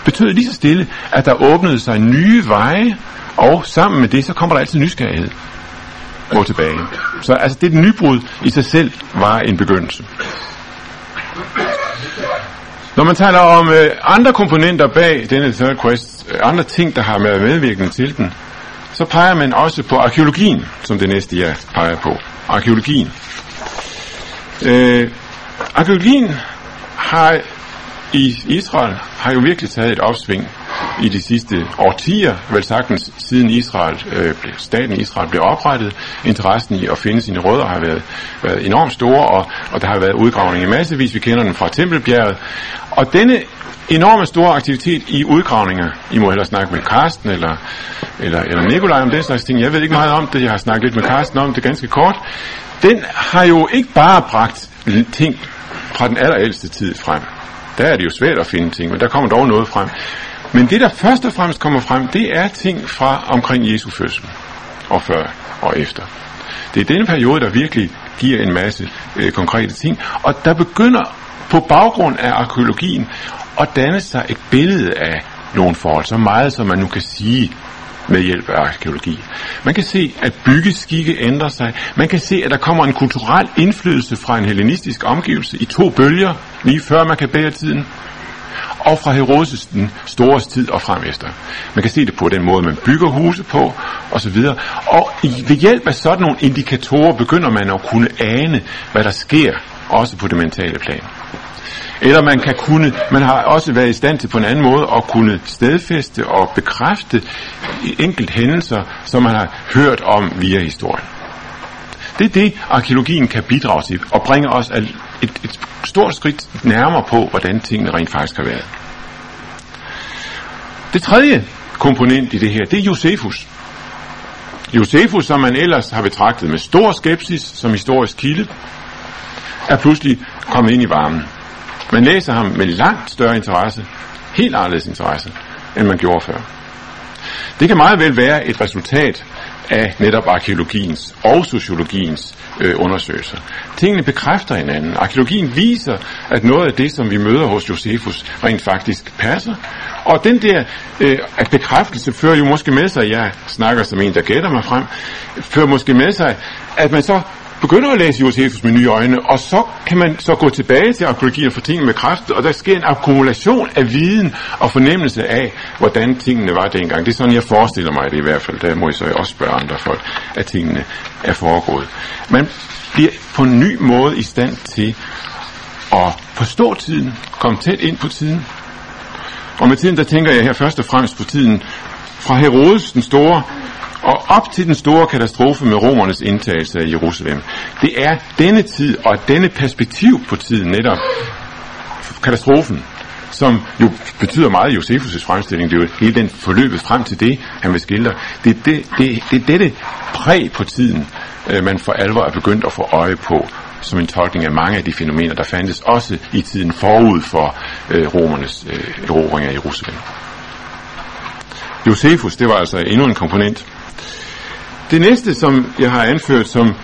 S1: betød lige så stille, at der åbnede sig nye veje, og sammen med det, så kommer der altid nysgerrighed. Gå tilbage. Så altså, det nybrud i sig selv var en begyndelse. Når man taler om øh, andre komponenter bag denne third quest, øh, andre ting, der har været medvirkende til den, så peger man også på arkeologien, som det næste jeg peger på. Arkeologien. Øh, arkeologien har i Israel har jo virkelig taget et opsving i de sidste årtier, vel sagtens siden Israel, øh, staten Israel blev oprettet. Interessen i at finde sine rødder har været, været enormt store, og, og der har været udgravning i massevis. Vi kender den fra Tempelbjerget. Og denne enorme store aktivitet i udgravninger, I må hellere snakke med Karsten eller, eller, eller Nikolaj om den slags ting. Jeg ved ikke meget om det, jeg har snakket lidt med Karsten om det ganske kort. Den har jo ikke bare bragt ting fra den allerældste tid frem. Der er det jo svært at finde ting, men der kommer dog noget frem. Men det, der først og fremmest kommer frem, det er ting fra omkring Jesu fødsel, og før og efter. Det er denne periode, der virkelig giver en masse øh, konkrete ting, og der begynder på baggrund af arkeologien at danne sig et billede af nogle forhold, så meget som man nu kan sige med hjælp af arkeologi. Man kan se, at byggeskikke ændrer sig. Man kan se, at der kommer en kulturel indflydelse fra en hellenistisk omgivelse i to bølger, lige før man kan bære tiden og fra Herodes den stores tid og frem efter. Man kan se det på den måde, man bygger huse på, osv. Og ved hjælp af sådan nogle indikatorer begynder man at kunne ane, hvad der sker, også på det mentale plan. Eller man kan kunne, man har også været i stand til på en anden måde at kunne stedfæste og bekræfte enkelt hændelser, som man har hørt om via historien. Det er det, arkeologien kan bidrage til, og bringe os et, et stort skridt nærmere på, hvordan tingene rent faktisk har været. Det tredje komponent i det her, det er Josefus. Josefus, som man ellers har betragtet med stor skepsis som historisk kilde, er pludselig kommet ind i varmen. Man læser ham med langt større interesse, helt anderledes interesse, end man gjorde før. Det kan meget vel være et resultat af netop arkeologiens og sociologiens øh, undersøgelser. Tingene bekræfter hinanden. Arkeologien viser, at noget af det, som vi møder hos Josefus, rent faktisk passer. Og den der øh, at bekræftelse fører jo måske med sig, jeg snakker som en, der gætter mig frem, fører måske med sig, at man så begynder at læse Josefus med nye øjne, og så kan man så gå tilbage til arkeologien og få tingene med kraft, og der sker en akkumulation af viden og fornemmelse af, hvordan tingene var dengang. Det er sådan, jeg forestiller mig det i hvert fald. Der må I så også spørge andre folk, at tingene er foregået. Man bliver på en ny måde i stand til at forstå tiden, komme tæt ind på tiden. Og med tiden, der tænker jeg her først og fremmest på tiden fra Herodes den store og op til den store katastrofe med romernes indtagelse af Jerusalem. Det er denne tid og denne perspektiv på tiden, netop katastrofen, som jo betyder meget i Josefus' fremstilling. Det er jo hele den forløbet frem til det, han vil skildre. Det er det, det, det, er dette præg på tiden, øh, man for alvor er begyndt at få øje på som en tolkning af mange af de fænomener, der fandtes også i tiden forud for øh, romernes øh, erobring af Jerusalem. Josefus, det var altså endnu en komponent det næste, som jeg har anført som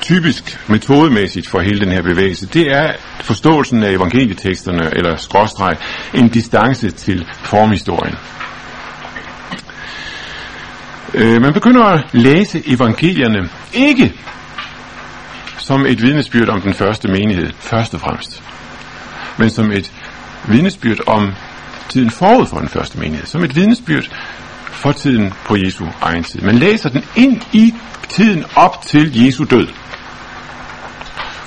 S1: typisk metodemæssigt for hele den her bevægelse, det er forståelsen af evangelieteksterne, eller skråstreg, en distance til formhistorien. Øh, man begynder at læse evangelierne ikke som et vidnesbyrd om den første menighed, først og fremmest, men som et vidnesbyrd om tiden forud for den første menighed, som et vidnesbyrd for tiden på Jesu egen tid. Man læser den ind i tiden op til Jesu død.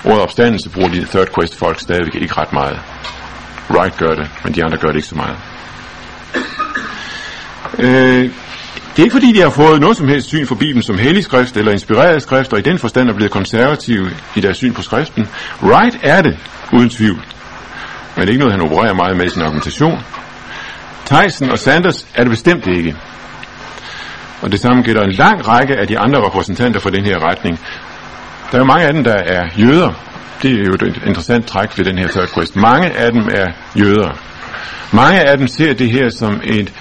S1: Ordet opstandelse bruger de third quest folk stadigvæk ikke ret meget. Wright gør det, men de andre gør det ikke så meget. Øh, det er ikke fordi, de har fået noget som helst syn for Bibelen som hellig skrift eller inspireret skrift, og i den forstand er blevet konservative i deres syn på skriften. Wright er det, uden tvivl. Men det er ikke noget, han opererer meget med i sin argumentation. Tyson og Sanders er det bestemt ikke. Og det samme gælder en lang række af de andre repræsentanter for den her retning. Der er jo mange af dem, der er jøder. Det er jo et interessant træk ved den her third quest. Mange af dem er jøder. Mange af dem ser det her som et,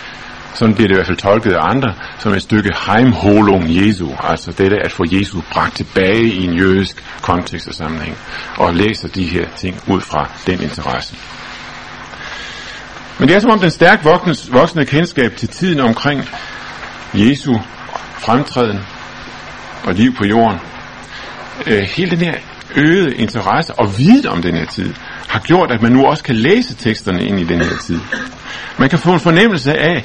S1: sådan bliver det i hvert fald tolket af andre, som et stykke heimholung Jesu, altså dette at få Jesu bragt tilbage i en jødisk kontekst og sammenhæng, og læser de her ting ud fra den interesse. Men det er som om den stærkt voksne, voksne kendskab til tiden omkring Jesu fremtræden og liv på jorden, øh, hele den her øgede interesse og viden om den her tid, har gjort, at man nu også kan læse teksterne ind i den her tid. Man kan få en fornemmelse af,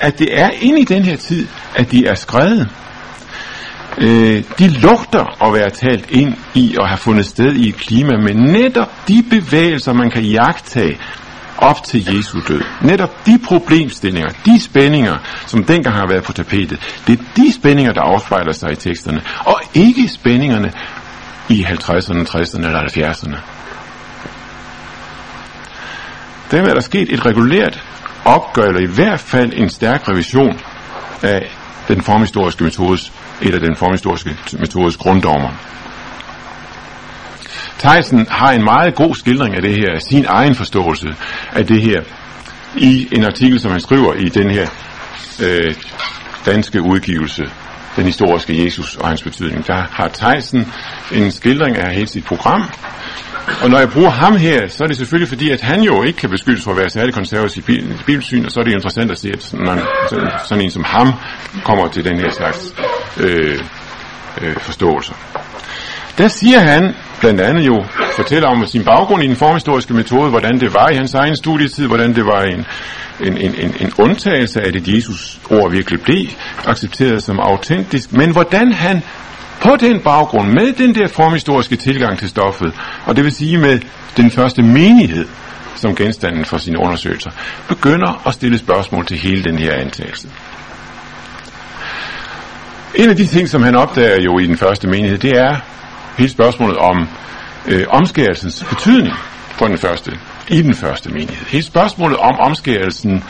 S1: at det er ind i den her tid, at de er skrevet. Øh, de lugter at være talt ind i og have fundet sted i et klima med netop de bevægelser, man kan jagtage op til Jesu død. Netop de problemstillinger, de spændinger, som dengang har været på tapetet, det er de spændinger, der afspejler sig i teksterne, og ikke spændingerne i 50'erne, 60'erne eller 70'erne. Dermed er der sket et regulært opgør, eller i hvert fald en stærk revision af den formhistoriske metodes, eller den formhistoriske metodes grunddommer. Theisen har en meget god skildring af det her, sin egen forståelse af det her, i en artikel, som han skriver i den her øh, danske udgivelse, den historiske Jesus og hans betydning. Der har Theisen en skildring af hele sit program, og når jeg bruger ham her, så er det selvfølgelig fordi, at han jo ikke kan beskyldes for at være særlig konservativ i bibelsyn, og så er det interessant at se, at sådan, sådan en som ham kommer til den her slags øh, øh, forståelse. Der siger han blandt andet jo, fortæller om sin baggrund i den forhistoriske metode, hvordan det var i hans egen studietid, hvordan det var en, en, en, en, en undtagelse af, at Jesus ord virkelig blev accepteret som autentisk, men hvordan han på den baggrund, med den der formhistoriske tilgang til stoffet, og det vil sige med den første menighed som genstanden for sine undersøgelser, begynder at stille spørgsmål til hele den her antagelse. En af de ting, som han opdager jo i den første menighed, det er hele spørgsmålet om øh, omskærelsens betydning for den første, i den første menighed. Hele spørgsmålet om omskærelsen,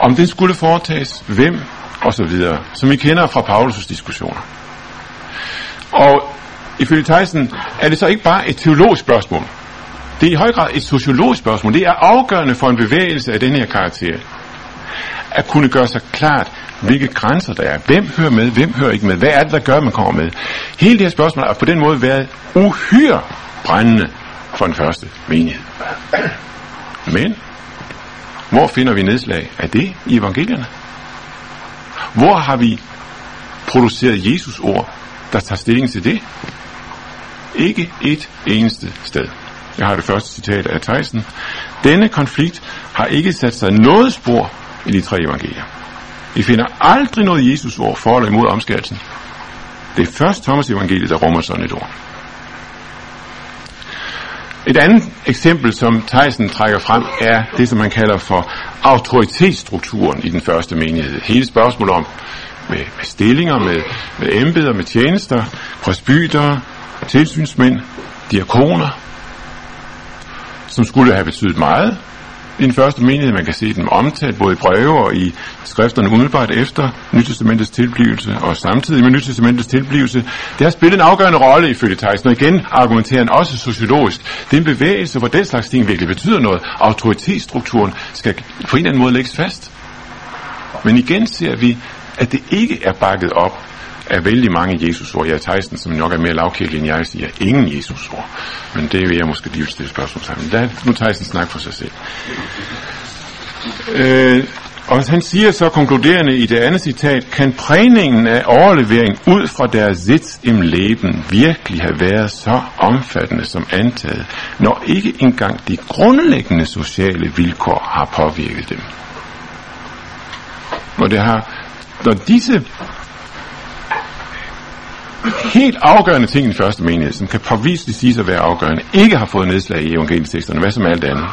S1: om den skulle foretages, hvem og så videre, som vi kender fra Paulus' diskussioner. Og ifølge Theisen er det så ikke bare et teologisk spørgsmål. Det er i høj grad et sociologisk spørgsmål. Det er afgørende for en bevægelse af den her karakter. At kunne gøre sig klart, hvilke grænser der er. Hvem hører med, hvem hører ikke med? Hvad er det, der gør, at man kommer med? Hele det her spørgsmål har på den måde været uhyre brændende for den første menighed. Men, hvor finder vi nedslag af det i evangelierne? Hvor har vi produceret Jesus ord, der tager stilling til det? Ikke et eneste sted. Jeg har det første citat af Theisen. Denne konflikt har ikke sat sig noget spor i de tre evangelier. Vi finder aldrig noget Jesus ord for eller imod omskærelsen. Det er først Thomas evangeliet, der rummer sådan et ord. Et andet eksempel, som Theisen trækker frem, er det, som man kalder for autoritetsstrukturen i den første menighed. Hele spørgsmålet om med, med stillinger, med, med embeder, med tjenester, presbyter, tilsynsmænd, diakoner, som skulle have betydet meget den første menighed. Man kan se dem omtalt både i breve og i skrifterne umiddelbart efter Nytestamentets tilblivelse og samtidig med Nytestamentets tilblivelse. Det har spillet en afgørende rolle ifølge Theisen, og igen argumenterer han også sociologisk. Det er en bevægelse, hvor den slags ting virkelig betyder noget. Autoritetsstrukturen skal på en eller anden måde lægges fast. Men igen ser vi, at det ikke er bakket op er vældig mange Jesusord. Jeg er Theisen, som nok er mere lavkirkelig end jeg, siger ingen Jesusord. Men det vil jeg måske lige stille spørgsmål sammen. Lad nu Theisen snakke for sig selv. Øh, og han siger så konkluderende i det andet citat, kan prægningen af overlevering ud fra deres sits im leben virkelig have været så omfattende som antaget, når ikke engang de grundlæggende sociale vilkår har påvirket dem. Og det har, når disse helt afgørende ting i den første menighed, som kan påviseligt sige at være afgørende, ikke har fået nedslag i evangelieteksterne, hvad som alt andet.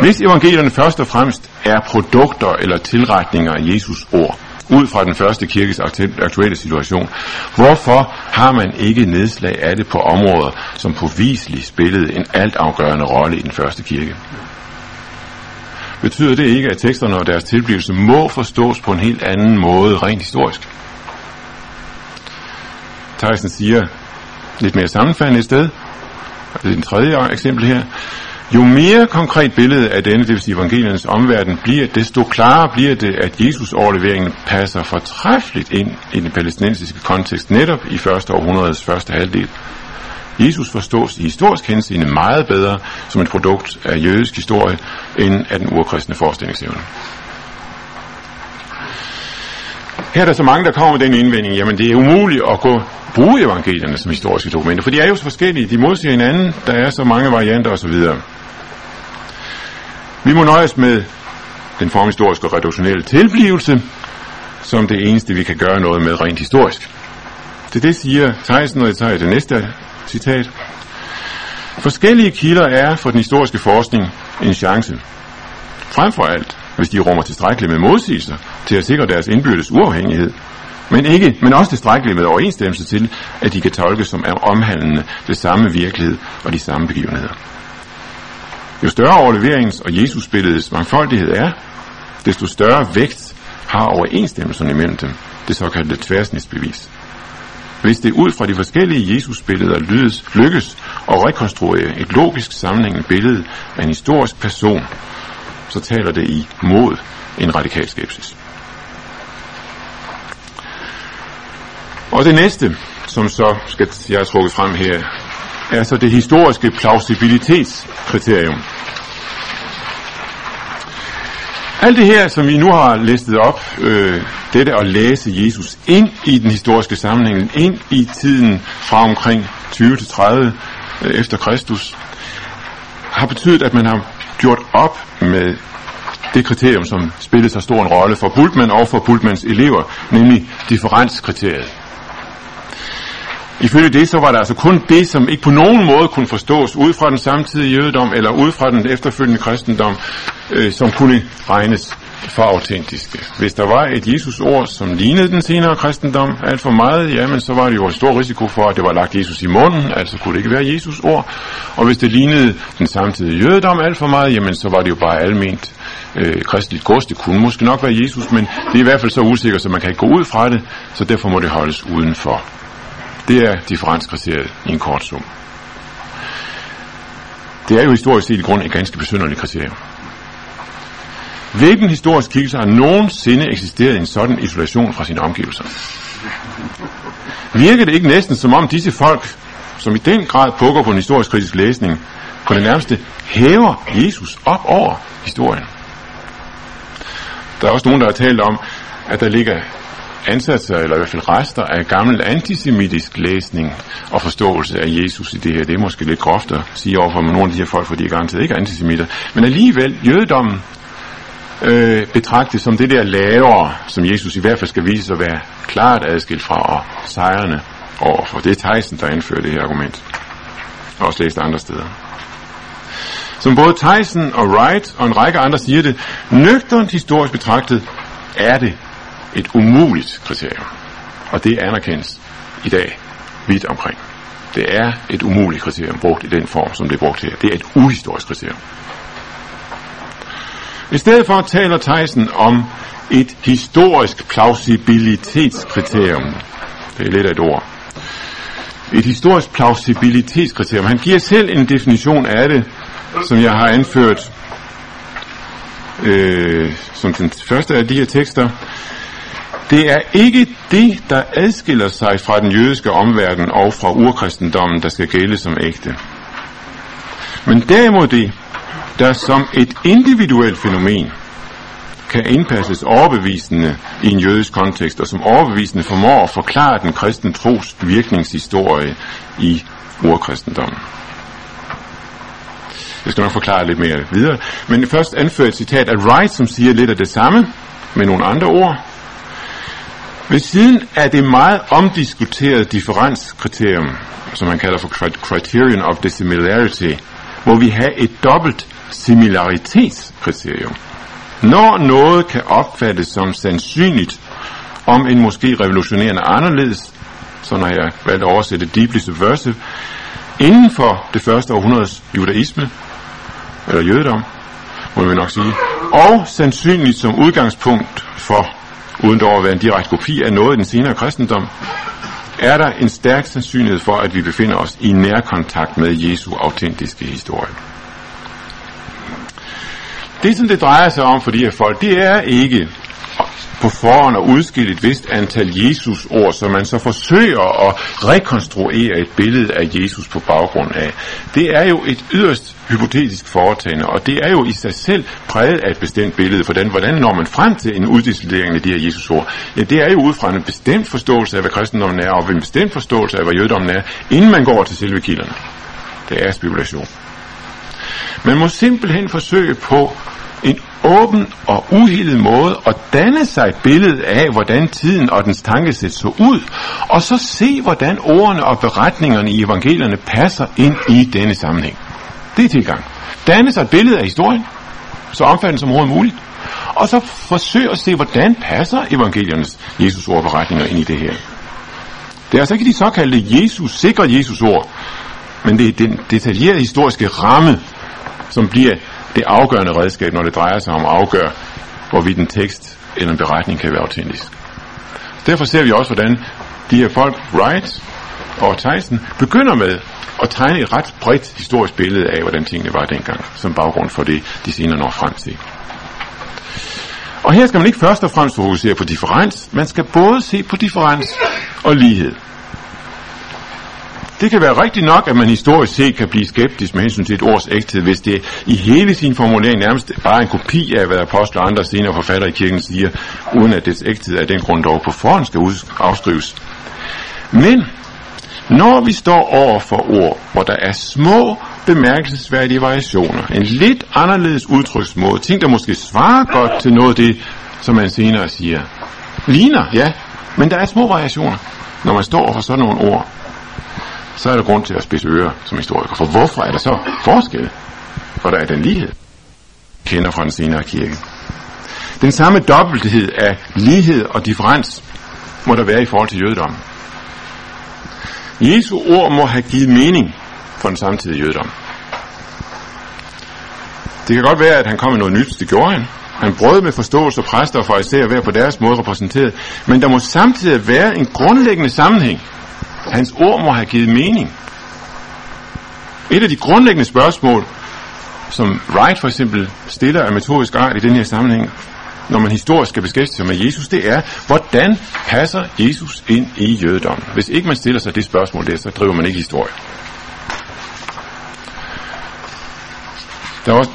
S1: Hvis evangelierne først og fremmest er produkter eller tilretninger af Jesus ord, ud fra den første kirkes aktuelle situation, hvorfor har man ikke nedslag af det på områder, som påviseligt spillede en altafgørende rolle i den første kirke? Betyder det ikke, at teksterne og deres tilblivelse må forstås på en helt anden måde rent historisk? Tyson siger lidt mere sammenfattende et sted, det er den tredje eksempel her, jo mere konkret billede af denne, det vil sige evangeliernes omverden, bliver, desto klarere bliver det, at Jesus overleveringen passer fortræffeligt ind i den palæstinensiske kontekst, netop i første århundredes første halvdel. Jesus forstås i historisk henseende meget bedre som et produkt af jødisk historie, end af den urkristne forestillingsevne. Her er der så mange, der kommer med den indvending, jamen det er umuligt at gå bruge evangelierne som historiske dokumenter, for de er jo så forskellige, de modsiger hinanden, der er så mange varianter osv. Vi må nøjes med den formhistoriske og reduktionelle tilblivelse, som det eneste, vi kan gøre noget med rent historisk. Til det siger Theisen, og jeg tager det næste citat. Forskellige kilder er for den historiske forskning en chance. Frem for alt, hvis de rummer tilstrækkeligt med modsigelser til at sikre deres indbyrdes uafhængighed, men, ikke, men også tilstrækkeligt med overensstemmelse til, at de kan tolkes som omhandlende det samme virkelighed og de samme begivenheder. Jo større overleverings- og Jesusbilledets mangfoldighed er, desto større vægt har overensstemmelsen imellem dem, det såkaldte tværsnitsbevis. Hvis det ud fra de forskellige Jesusbilleder lydes, lykkes at rekonstruere et logisk sammenhængende billede af en historisk person, så taler det i mod en radikal skepsis. Og det næste, som så skal jeg har trukket frem her, er så det historiske plausibilitetskriterium. Alt det her, som vi nu har listet op, øh, dette at læse Jesus ind i den historiske sammenhæng, ind i tiden fra omkring 20 til 30 øh, efter Kristus, har betydet, at man har gjort op med det kriterium, som spillede så stor en rolle for Bultmann og for Bultmanns elever, nemlig differenskriteriet. Ifølge det, så var der altså kun det, som ikke på nogen måde kunne forstås ud fra den samtidige jødedom, eller ud fra den efterfølgende kristendom, øh, som kunne regnes for autentiske. Hvis der var et Jesus-ord, som lignede den senere kristendom alt for meget, jamen så var det jo en stor risiko for, at det var lagt Jesus i munden, altså kunne det ikke være Jesus-ord. Og hvis det lignede den samtidige jødedom alt for meget, jamen så var det jo bare alment øh, kristeligt gods. Det kunne måske nok være Jesus, men det er i hvert fald så usikkert, så man kan ikke gå ud fra det, så derfor må det holdes udenfor. Det er differenskriteriet i en kort sum. Det er jo historisk set i grund et ganske besynderligt kriterium. Hvilken historisk kilde har nogensinde eksisteret i en sådan isolation fra sine omgivelser? Virker det ikke næsten som om disse folk, som i den grad pukker på en historisk kritisk læsning, på det nærmeste hæver Jesus op over historien? Der er også nogen, der har talt om, at der ligger ansatser, eller i hvert fald rester af gammel antisemitisk læsning og forståelse af Jesus i det her. Det er måske lidt groft at sige overfor nogle af de her folk, for de er garanteret ikke antisemitter. Men alligevel, jødedommen øh, betragtes som det der lavere, som Jesus i hvert fald skal vise sig at være klart adskilt fra og sejrende overfor. Det er Tyson, der indfører det her argument. Og også læst andre steder. Som både Tyson og Wright og en række andre siger det, nøgternt historisk betragtet er det et umuligt kriterium. Og det anerkendes i dag vidt omkring. Det er et umuligt kriterium brugt i den form, som det er brugt her. Det er et uhistorisk kriterium. I stedet for taler Tyson om et historisk plausibilitetskriterium. Det er lidt af et ord. Et historisk plausibilitetskriterium. Han giver selv en definition af det, som jeg har anført øh, som den første af de her tekster. Det er ikke det, der adskiller sig fra den jødiske omverden og fra urkristendommen, der skal gælde som ægte. Men derimod det, der som et individuelt fænomen kan indpasses overbevisende i en jødisk kontekst, og som overbevisende formår at forklare den kristne tros virkningshistorie i urkristendommen. Jeg skal nok forklare lidt mere videre. Men først anfører et citat af Wright, som siger lidt af det samme, med nogle andre ord. Ved siden af det meget omdiskuterede differenskriterium, som man kalder for criterion of dissimilarity, må vi have et dobbelt similaritetskriterium. Når noget kan opfattes som sandsynligt, om en måske revolutionerende anderledes, så når jeg valgt at oversætte deeply subversive, inden for det første århundredes judaisme, eller jødedom, må vi nok sige, og sandsynligt som udgangspunkt for, uden dog at være en direkte kopi af noget i den senere kristendom, er der en stærk sandsynlighed for, at vi befinder os i nærkontakt med Jesu autentiske historie. Det, som det drejer sig om for de her folk, det er ikke på forhånd at udskille et vist antal Jesus-ord, som man så forsøger at rekonstruere et billede af Jesus på baggrund af. Det er jo et yderst hypotetisk foretagende, og det er jo i sig selv præget af et bestemt billede, for den, hvordan når man frem til en uddistillering af de her Jesus-ord? Ja, det er jo ud fra en bestemt forståelse af, hvad kristendommen er, og en bestemt forståelse af, hvad jødommen er, inden man går til selve kilderne. Det er spekulation. Man må simpelthen forsøge på en åben og uhildet måde at danne sig et billede af, hvordan tiden og dens tankesæt så ud, og så se, hvordan ordene og beretningerne i evangelierne passer ind i denne sammenhæng. Det er tilgang. Danne sig et billede af historien, så omfattende som overhovedet muligt, og så forsøge at se, hvordan passer evangeliernes Jesus ord beretninger ind i det her. Det er altså ikke de såkaldte Jesus, sikre Jesus ord, men det er den detaljerede historiske ramme, som bliver det afgørende redskab, når det drejer sig om at afgøre, hvorvidt en tekst eller en beretning kan være autentisk. Derfor ser vi også, hvordan de her folk, Wright og Tyson, begynder med at tegne et ret bredt historisk billede af, hvordan tingene var dengang, som baggrund for det, de senere når frem til. Og her skal man ikke først og fremmest fokusere på differens, man skal både se på differens og lighed. Det kan være rigtigt nok, at man historisk set kan blive skeptisk med hensyn til et ords ægthed, hvis det i hele sin formulering nærmest bare er en kopi af, hvad apostler og andre senere forfattere i kirken siger, uden at dets ægthed af den grund dog på forhånd skal afskrives. Men når vi står over for ord, hvor der er små bemærkelsesværdige variationer, en lidt anderledes udtryksmåde, ting der måske svarer godt til noget af det, som man senere siger, ligner, ja, men der er små variationer, når man står over for sådan nogle ord, så er der grund til at spidse ører som historiker. For hvorfor er der så forskel? For der er den lighed, kender fra den senere kirke. Den samme dobbelthed af lighed og differens må der være i forhold til jødedommen. Jesu ord må have givet mening for den samtidige jødedom. Det kan godt være, at han kom med noget nyt, det gjorde han. Han brød med forståelse og præster for især hver på deres måde repræsenteret. Men der må samtidig være en grundlæggende sammenhæng Hans ord må have givet mening. Et af de grundlæggende spørgsmål, som Wright for eksempel stiller af metodisk art i den her sammenhæng, når man historisk skal beskæftige sig med Jesus, det er, hvordan passer Jesus ind i jødedommen? Hvis ikke man stiller sig det spørgsmål der, så driver man ikke historie. Der er også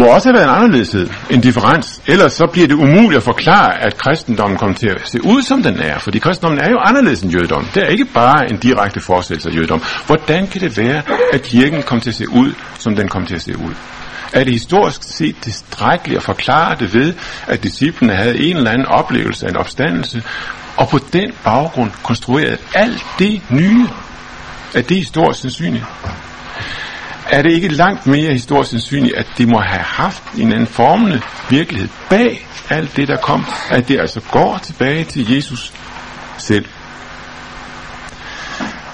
S1: må også have været en anderledeshed, en differens. Ellers så bliver det umuligt at forklare, at kristendommen kommer til at se ud, som den er. Fordi kristendommen er jo anderledes end jødedom. Det er ikke bare en direkte forestillelse af jødedom. Hvordan kan det være, at kirken kom til at se ud, som den kom til at se ud? Er det historisk set tilstrækkeligt at forklare det ved, at disciplene havde en eller anden oplevelse af en opstandelse, og på den baggrund konstruerede alt det nye? Er det historisk sandsynligt? Er det ikke langt mere historisk sandsynligt, at de må have haft en anden formende virkelighed bag alt det, der kom, at det altså går tilbage til Jesus selv.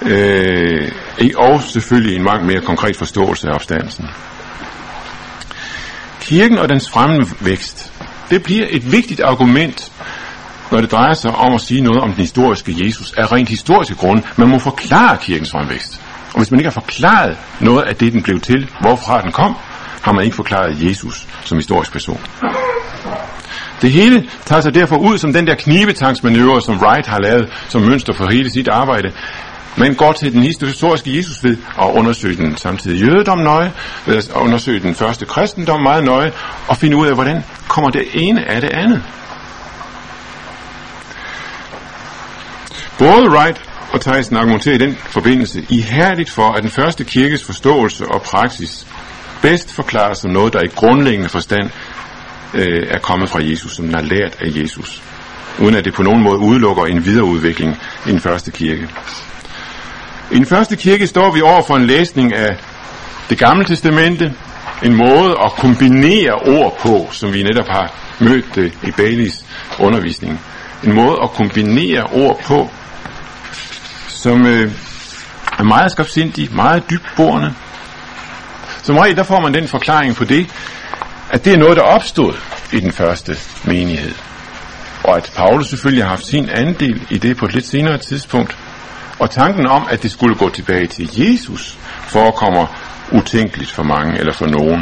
S1: Øh, og selvfølgelig en meget mere konkret forståelse af opstandelsen. Kirken og dens fremvækst, det bliver et vigtigt argument, når det drejer sig om at sige noget om den historiske Jesus, af rent historiske grunde. Man må forklare kirkens fremvækst. Og hvis man ikke har forklaret noget af det, den blev til, hvorfra den kom, har man ikke forklaret Jesus som historisk person. Det hele tager sig derfor ud som den der knibetangsmanøvre, som Wright har lavet som mønster for hele sit arbejde. Man går til den historiske Jesus ved at undersøge den samtidig jødedom nøje, ved at undersøge den første kristendom meget nøje, og finde ud af, hvordan kommer det ene af det andet. Både Wright og Theisen argumenterer i den forbindelse ihærdigt for, at den første kirkes forståelse og praksis bedst forklares som noget, der i grundlæggende forstand øh, er kommet fra Jesus, som den har lært af Jesus, uden at det på nogen måde udelukker en videreudvikling i den første kirke. I den første kirke står vi over for en læsning af det gamle testamente, en måde at kombinere ord på, som vi netop har mødt det i Baileys undervisning. En måde at kombinere ord på, som øh, er meget skabsindig, meget dybborende. Som regel der får man den forklaring på det, at det er noget, der opstod i den første menighed. Og at Paulus selvfølgelig har haft sin andel i det på et lidt senere tidspunkt. Og tanken om, at det skulle gå tilbage til Jesus, forekommer utænkeligt for mange eller for nogen.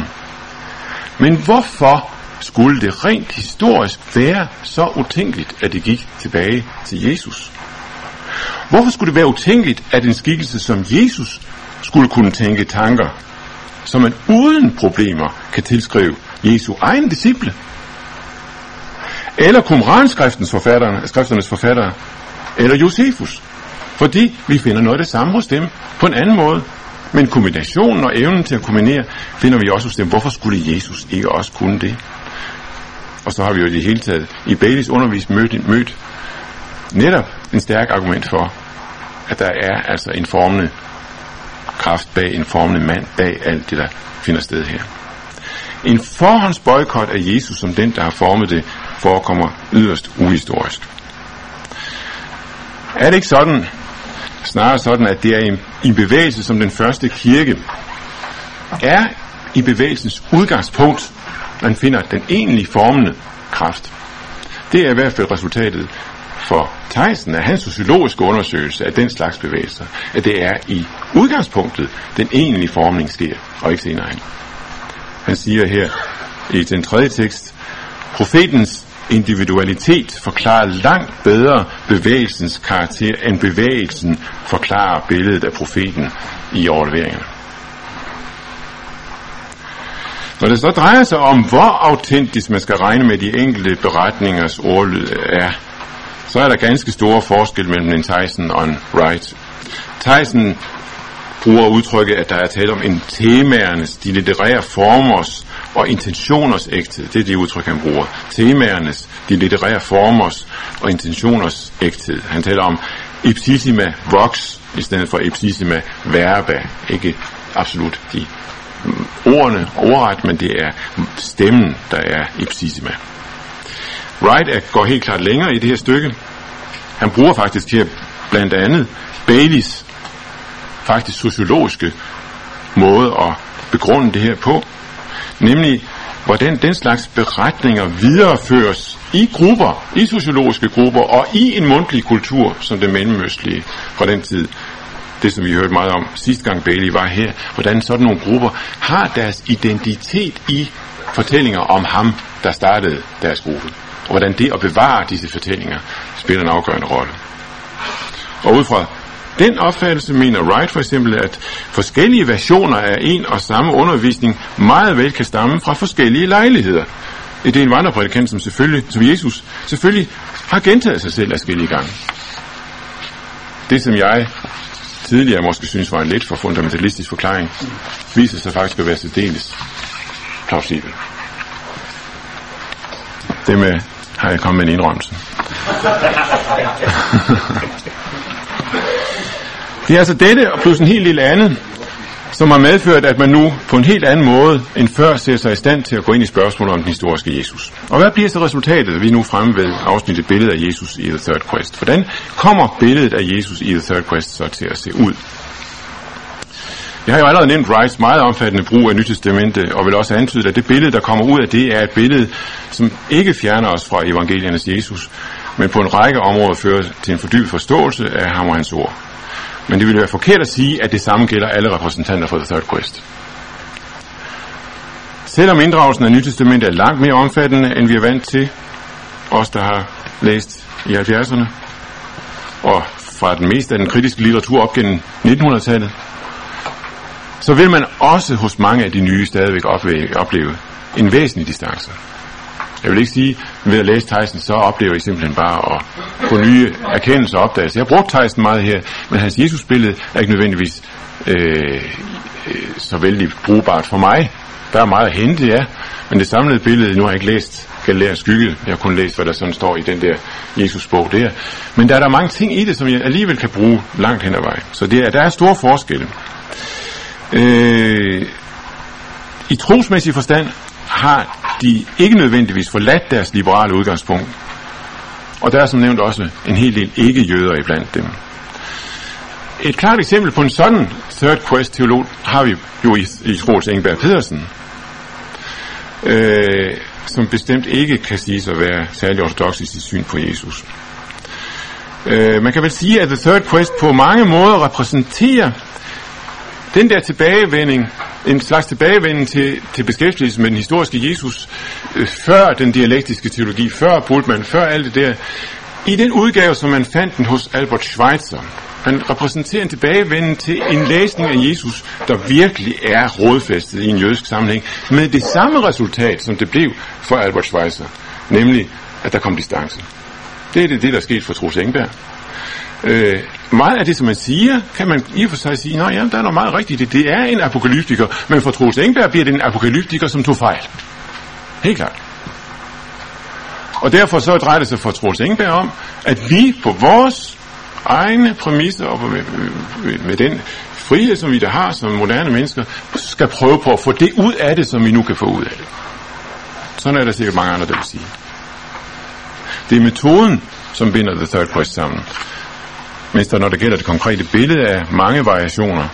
S1: Men hvorfor skulle det rent historisk være så utænkeligt, at det gik tilbage til Jesus? Hvorfor skulle det være utænkeligt, at en skikkelse som Jesus skulle kunne tænke tanker, som man uden problemer kan tilskrive Jesu egen disciple? Eller Qumran-skriftens forfattere, skrifternes forfattere, eller Josefus? Fordi vi finder noget af det samme hos dem på en anden måde. Men kombinationen og evnen til at kombinere finder vi også hos dem. Hvorfor skulle Jesus ikke også kunne det? Og så har vi jo i det hele taget i Baileys undervisning mødt, mødt netop en stærk argument for, at der er altså en formende kraft bag, en formende mand bag alt det, der finder sted her. En forhåndsboykot af Jesus som den, der har formet det, forekommer yderst uhistorisk. Er det ikke sådan, snarere sådan, at det er en, en bevægelse som den første kirke, er i bevægelsens udgangspunkt, man finder den egentlige formende kraft. Det er i hvert fald resultatet for Theisen af hans sociologiske undersøgelse af den slags bevægelser, at det er i udgangspunktet, den egentlige formning sker, og ikke senere hen. Han siger her i den tredje tekst, profetens individualitet forklarer langt bedre bevægelsens karakter, end bevægelsen forklarer billedet af profeten i overleveringerne. Når det så drejer sig om, hvor autentisk man skal regne med de enkelte beretningers ordlyd er, så er der ganske store forskel mellem en Tyson og en Wright. Tyson bruger udtrykket, at der er tale om en temaernes, de litterære formers og intentioners ægthed. Det er det udtryk, han bruger. Temaernes, de litterære formers og intentioners ægthed. Han taler om ipsissima vox i stedet for ipsissima verba. Ikke absolut de mm, ordene ordret, men det er stemmen, der er ipsissima. Wright er, går helt klart længere i det her stykke. Han bruger faktisk her blandt andet Baileys faktisk sociologiske måde at begrunde det her på. Nemlig, hvordan den slags beretninger videreføres i grupper, i sociologiske grupper og i en mundtlig kultur, som det mellemøstlige fra den tid. Det, som vi hørte meget om sidste gang Bailey var her, hvordan sådan nogle grupper har deres identitet i fortællinger om ham, der startede deres gruppe. Og hvordan det at bevare disse fortællinger spiller en afgørende rolle. Og ud fra den opfattelse mener Wright for eksempel, at forskellige versioner af en og samme undervisning meget vel kan stamme fra forskellige lejligheder. Det er en vandreprædikant, som selvfølgelig, som Jesus, selvfølgelig har gentaget sig selv forskellige gange. Det, som jeg tidligere måske synes var en lidt for fundamentalistisk forklaring, viser sig faktisk at være særdeles plausibel. Det med, har jeg kommet med en indrømmelse. Det er altså dette og plus en helt lille andet, som har medført, at man nu på en helt anden måde end før ser sig i stand til at gå ind i spørgsmålet om den historiske Jesus. Og hvad bliver så resultatet, vi nu fremme ved afsnittet billedet af Jesus i The Third Quest? Hvordan kommer billedet af Jesus i The Third Quest så til at se ud? Jeg har jo allerede nævnt Wrights meget omfattende brug af Nytestamentet, og vil også antyde, at det billede, der kommer ud af det, er et billede, som ikke fjerner os fra evangeliernes Jesus, men på en række områder fører til en fordybet forståelse af ham og hans ord. Men det ville være forkert at sige, at det samme gælder alle repræsentanter for The Third Quest. Selvom inddragelsen af Nytestamentet er langt mere omfattende, end vi er vant til, os der har læst i 70'erne, og fra den meste af den kritiske litteratur op gennem 1900-tallet, så vil man også hos mange af de nye stadigvæk opleve en væsentlig distance. Jeg vil ikke sige, at ved at læse Tyson, så oplever I simpelthen bare at få nye erkendelser og opdagelser. Jeg har brugt Tyson meget her, men hans Jesusbillede er ikke nødvendigvis øh, øh, så vældig brugbart for mig. Der er meget at hente, ja, men det samlede billede, nu har jeg ikke læst Galileans skygge, jeg har kun læst, hvad der sådan står i den der Jesusbog der. Men der er der mange ting i det, som jeg alligevel kan bruge langt hen ad vejen. Så det er, der er store forskelle. Øh, I trosmæssig forstand har de ikke nødvendigvis forladt deres liberale udgangspunkt. Og der er som nævnt også en hel del ikke-jøder iblandt dem. Et klart eksempel på en sådan third quest teolog har vi jo i, i Troels Engberg Pedersen, øh, som bestemt ikke kan sige at være særlig ortodox i sit syn på Jesus. Øh, man kan vel sige, at The Third Quest på mange måder repræsenterer den der tilbagevending en slags tilbagevending til, til beskæftigelsen med den historiske Jesus, øh, før den dialektiske teologi, før Bultmann, før alt det der. I den udgave, som man fandt den hos Albert Schweitzer, han repræsenterer en tilbagevenden til en læsning af Jesus, der virkelig er rådfæstet i en jødisk sammenhæng, med det samme resultat, som det blev for Albert Schweitzer, nemlig at der kom distance. Det er det, det der skete for Troels Engberg. Øh, meget af det, som man siger, kan man i og for sig sige, nej, jamen, der er noget meget rigtigt. Det, det er en apokalyptiker, men for Troels Engberg bliver det en apokalyptiker, som tog fejl. Helt klart. Og derfor så drejer det sig for Troels Engberg om, at vi på vores egne præmisser og med, med, med den frihed, som vi der har som moderne mennesker, skal prøve på at få det ud af det, som vi nu kan få ud af det. Sådan er der sikkert mange andre, der vil sige. Det er metoden, som binder The Third Quest sammen. Mens der, når det gælder det konkrete billede, af mange variationer.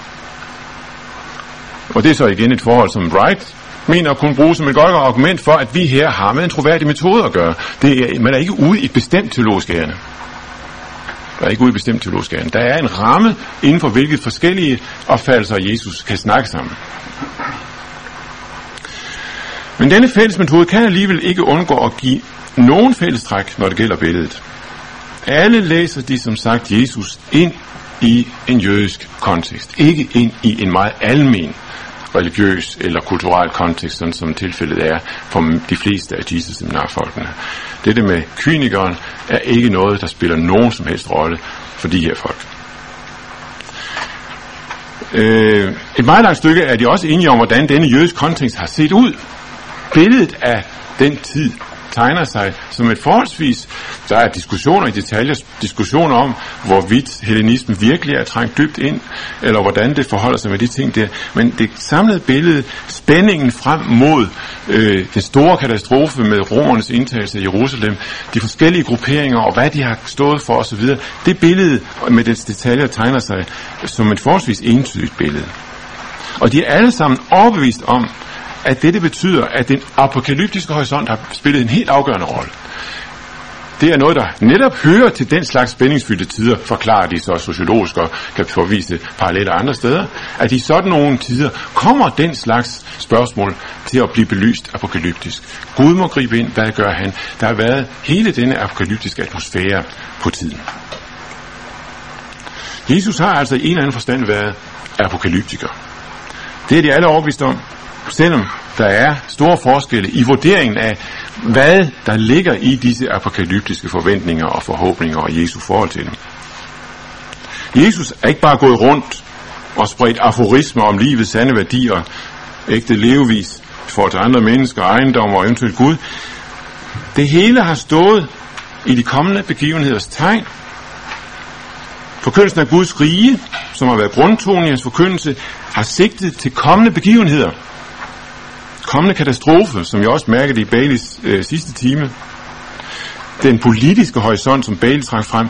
S1: Og det er så igen et forhold, som Wright mener at kunne bruge som et godt argument for, at vi her har med en troværdig metode at gøre. Det er, man er ikke ude i et bestemt teologisk ærende. Der er ikke ude i et bestemt teologisk ærende. Der er en ramme, inden for hvilket forskellige opfattelser af Jesus kan snakke sammen. Men denne fælles metode kan alligevel ikke undgå at give nogen fællestræk, når det gælder billedet. Alle læser de som sagt Jesus ind i en jødisk kontekst, ikke ind i en meget almen religiøs eller kulturel kontekst, sådan som tilfældet er for de fleste af Jesus seminarfolkene. Dette med kynikeren er ikke noget, der spiller nogen som helst rolle for de her folk. Øh, et meget langt stykke er de også enige om, hvordan denne jødiske kontekst har set ud. Billedet af den tid tegner sig som et forholdsvis, der er diskussioner i detaljer, diskussioner om, hvorvidt hellenismen virkelig er trængt dybt ind, eller hvordan det forholder sig med de ting der. Men det samlede billede, spændingen frem mod øh, den store katastrofe med romernes indtagelse af Jerusalem, de forskellige grupperinger og hvad de har stået for osv., det billede med dets detaljer tegner sig som et forholdsvis entydigt billede. Og de er alle sammen overbevist om, at dette betyder, at den apokalyptiske horisont har spillet en helt afgørende rolle. Det er noget, der netop hører til den slags spændingsfyldte tider, forklarer de så sociologisk og kan forvise paralleller andre steder, at i sådan nogle tider kommer den slags spørgsmål til at blive belyst apokalyptisk. Gud må gribe ind, hvad gør han? Der har været hele denne apokalyptiske atmosfære på tiden. Jesus har altså i en eller anden forstand været apokalyptiker. Det er de alle overbevist om, selvom der er store forskelle i vurderingen af, hvad der ligger i disse apokalyptiske forventninger og forhåbninger og Jesu forhold til dem. Jesus er ikke bare gået rundt og spredt aforismer om livets sande værdier, ægte levevis for til andre mennesker, ejendom og eventuelt Gud. Det hele har stået i de kommende begivenheders tegn. Forkyndelsen af Guds rige, som har været grundtonen i hans forkyndelse, har sigtet til kommende begivenheder – kommende katastrofe, som jeg også mærkede i Baileys øh, sidste time, den politiske horisont, som Bailey trak frem,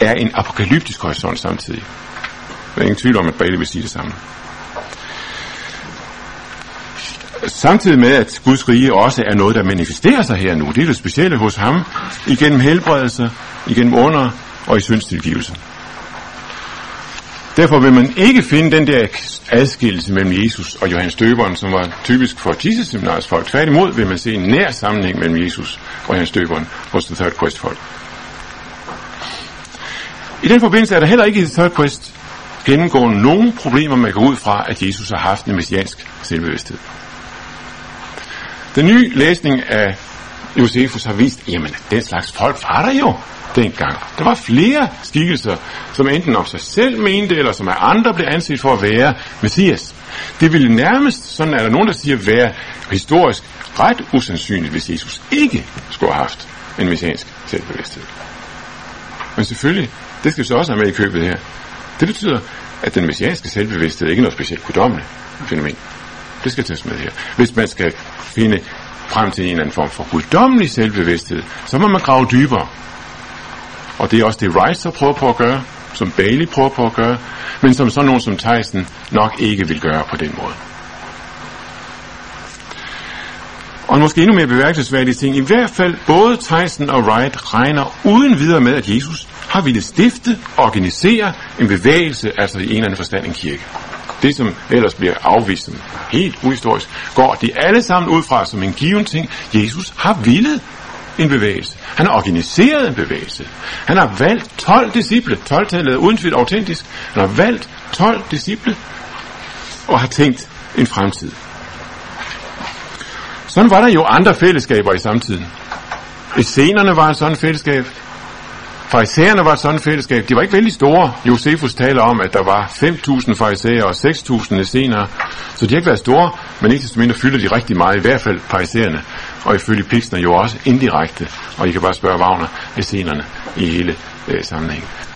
S1: er en apokalyptisk horisont samtidig. Der er ingen tvivl om, at Bailey vil sige det samme. Samtidig med, at Guds rige også er noget, der manifesterer sig her nu. Det er det specielle hos ham, igennem helbredelse, igennem under og i syndstilgivelse. Derfor vil man ikke finde den der adskillelse mellem Jesus og Johannes Døberen, som var typisk for Jesus seminars folk. Tværtimod vil man se en nær sammenhæng mellem Jesus og Johannes Døberen hos The Third Quest folk. I den forbindelse er der heller ikke i The Third Quest gennemgår nogen problemer man går ud fra, at Jesus har haft en messiansk selvbevidsthed. Den nye læsning af Josefus har vist, jamen den slags folk var der jo dengang. Der var flere skikkelser, som enten om sig selv mente, eller som af andre blev anset for at være Messias. Det ville nærmest, sådan er der nogen, der siger, være historisk ret usandsynligt, hvis Jesus ikke skulle have haft en messiansk selvbevidsthed. Men selvfølgelig, det skal vi så også have med i købet her. Det betyder, at den messianske selvbevidsthed ikke er noget specielt guddommeligt fænomen. Det skal tages med her. Hvis man skal finde frem til en eller anden form for guddommelig selvbevidsthed, så må man grave dybere. Og det er også det Rice prøver på at gøre, som Bailey prøver på at gøre, men som sådan nogen som Tyson nok ikke vil gøre på den måde. Og måske endnu mere beværkelsesværdige ting, i hvert fald både Tyson og Wright regner uden videre med, at Jesus har ville stifte og organisere en bevægelse, altså i en eller anden forstand en kirke det som ellers bliver afvist som helt uhistorisk, går de alle sammen ud fra som en given ting. Jesus har villet en bevægelse. Han har organiseret en bevægelse. Han har valgt 12 disciple. 12-tallet er uden tvivl autentisk. Han har valgt 12 disciple og har tænkt en fremtid. Sådan var der jo andre fællesskaber i samtiden. Essenerne var et sådan fællesskab. Farisæerne var et sådan fællesskab. De var ikke vældig store. Josefus taler om, at der var 5.000 farisæer og 6.000 senere. Så de har ikke været store, men ikke desto mindre fylder de rigtig meget, i hvert fald farisæerne. Og ifølge Pixner jo også indirekte. Og I kan bare spørge Wagner, essenerne i hele øh, sammenhængen.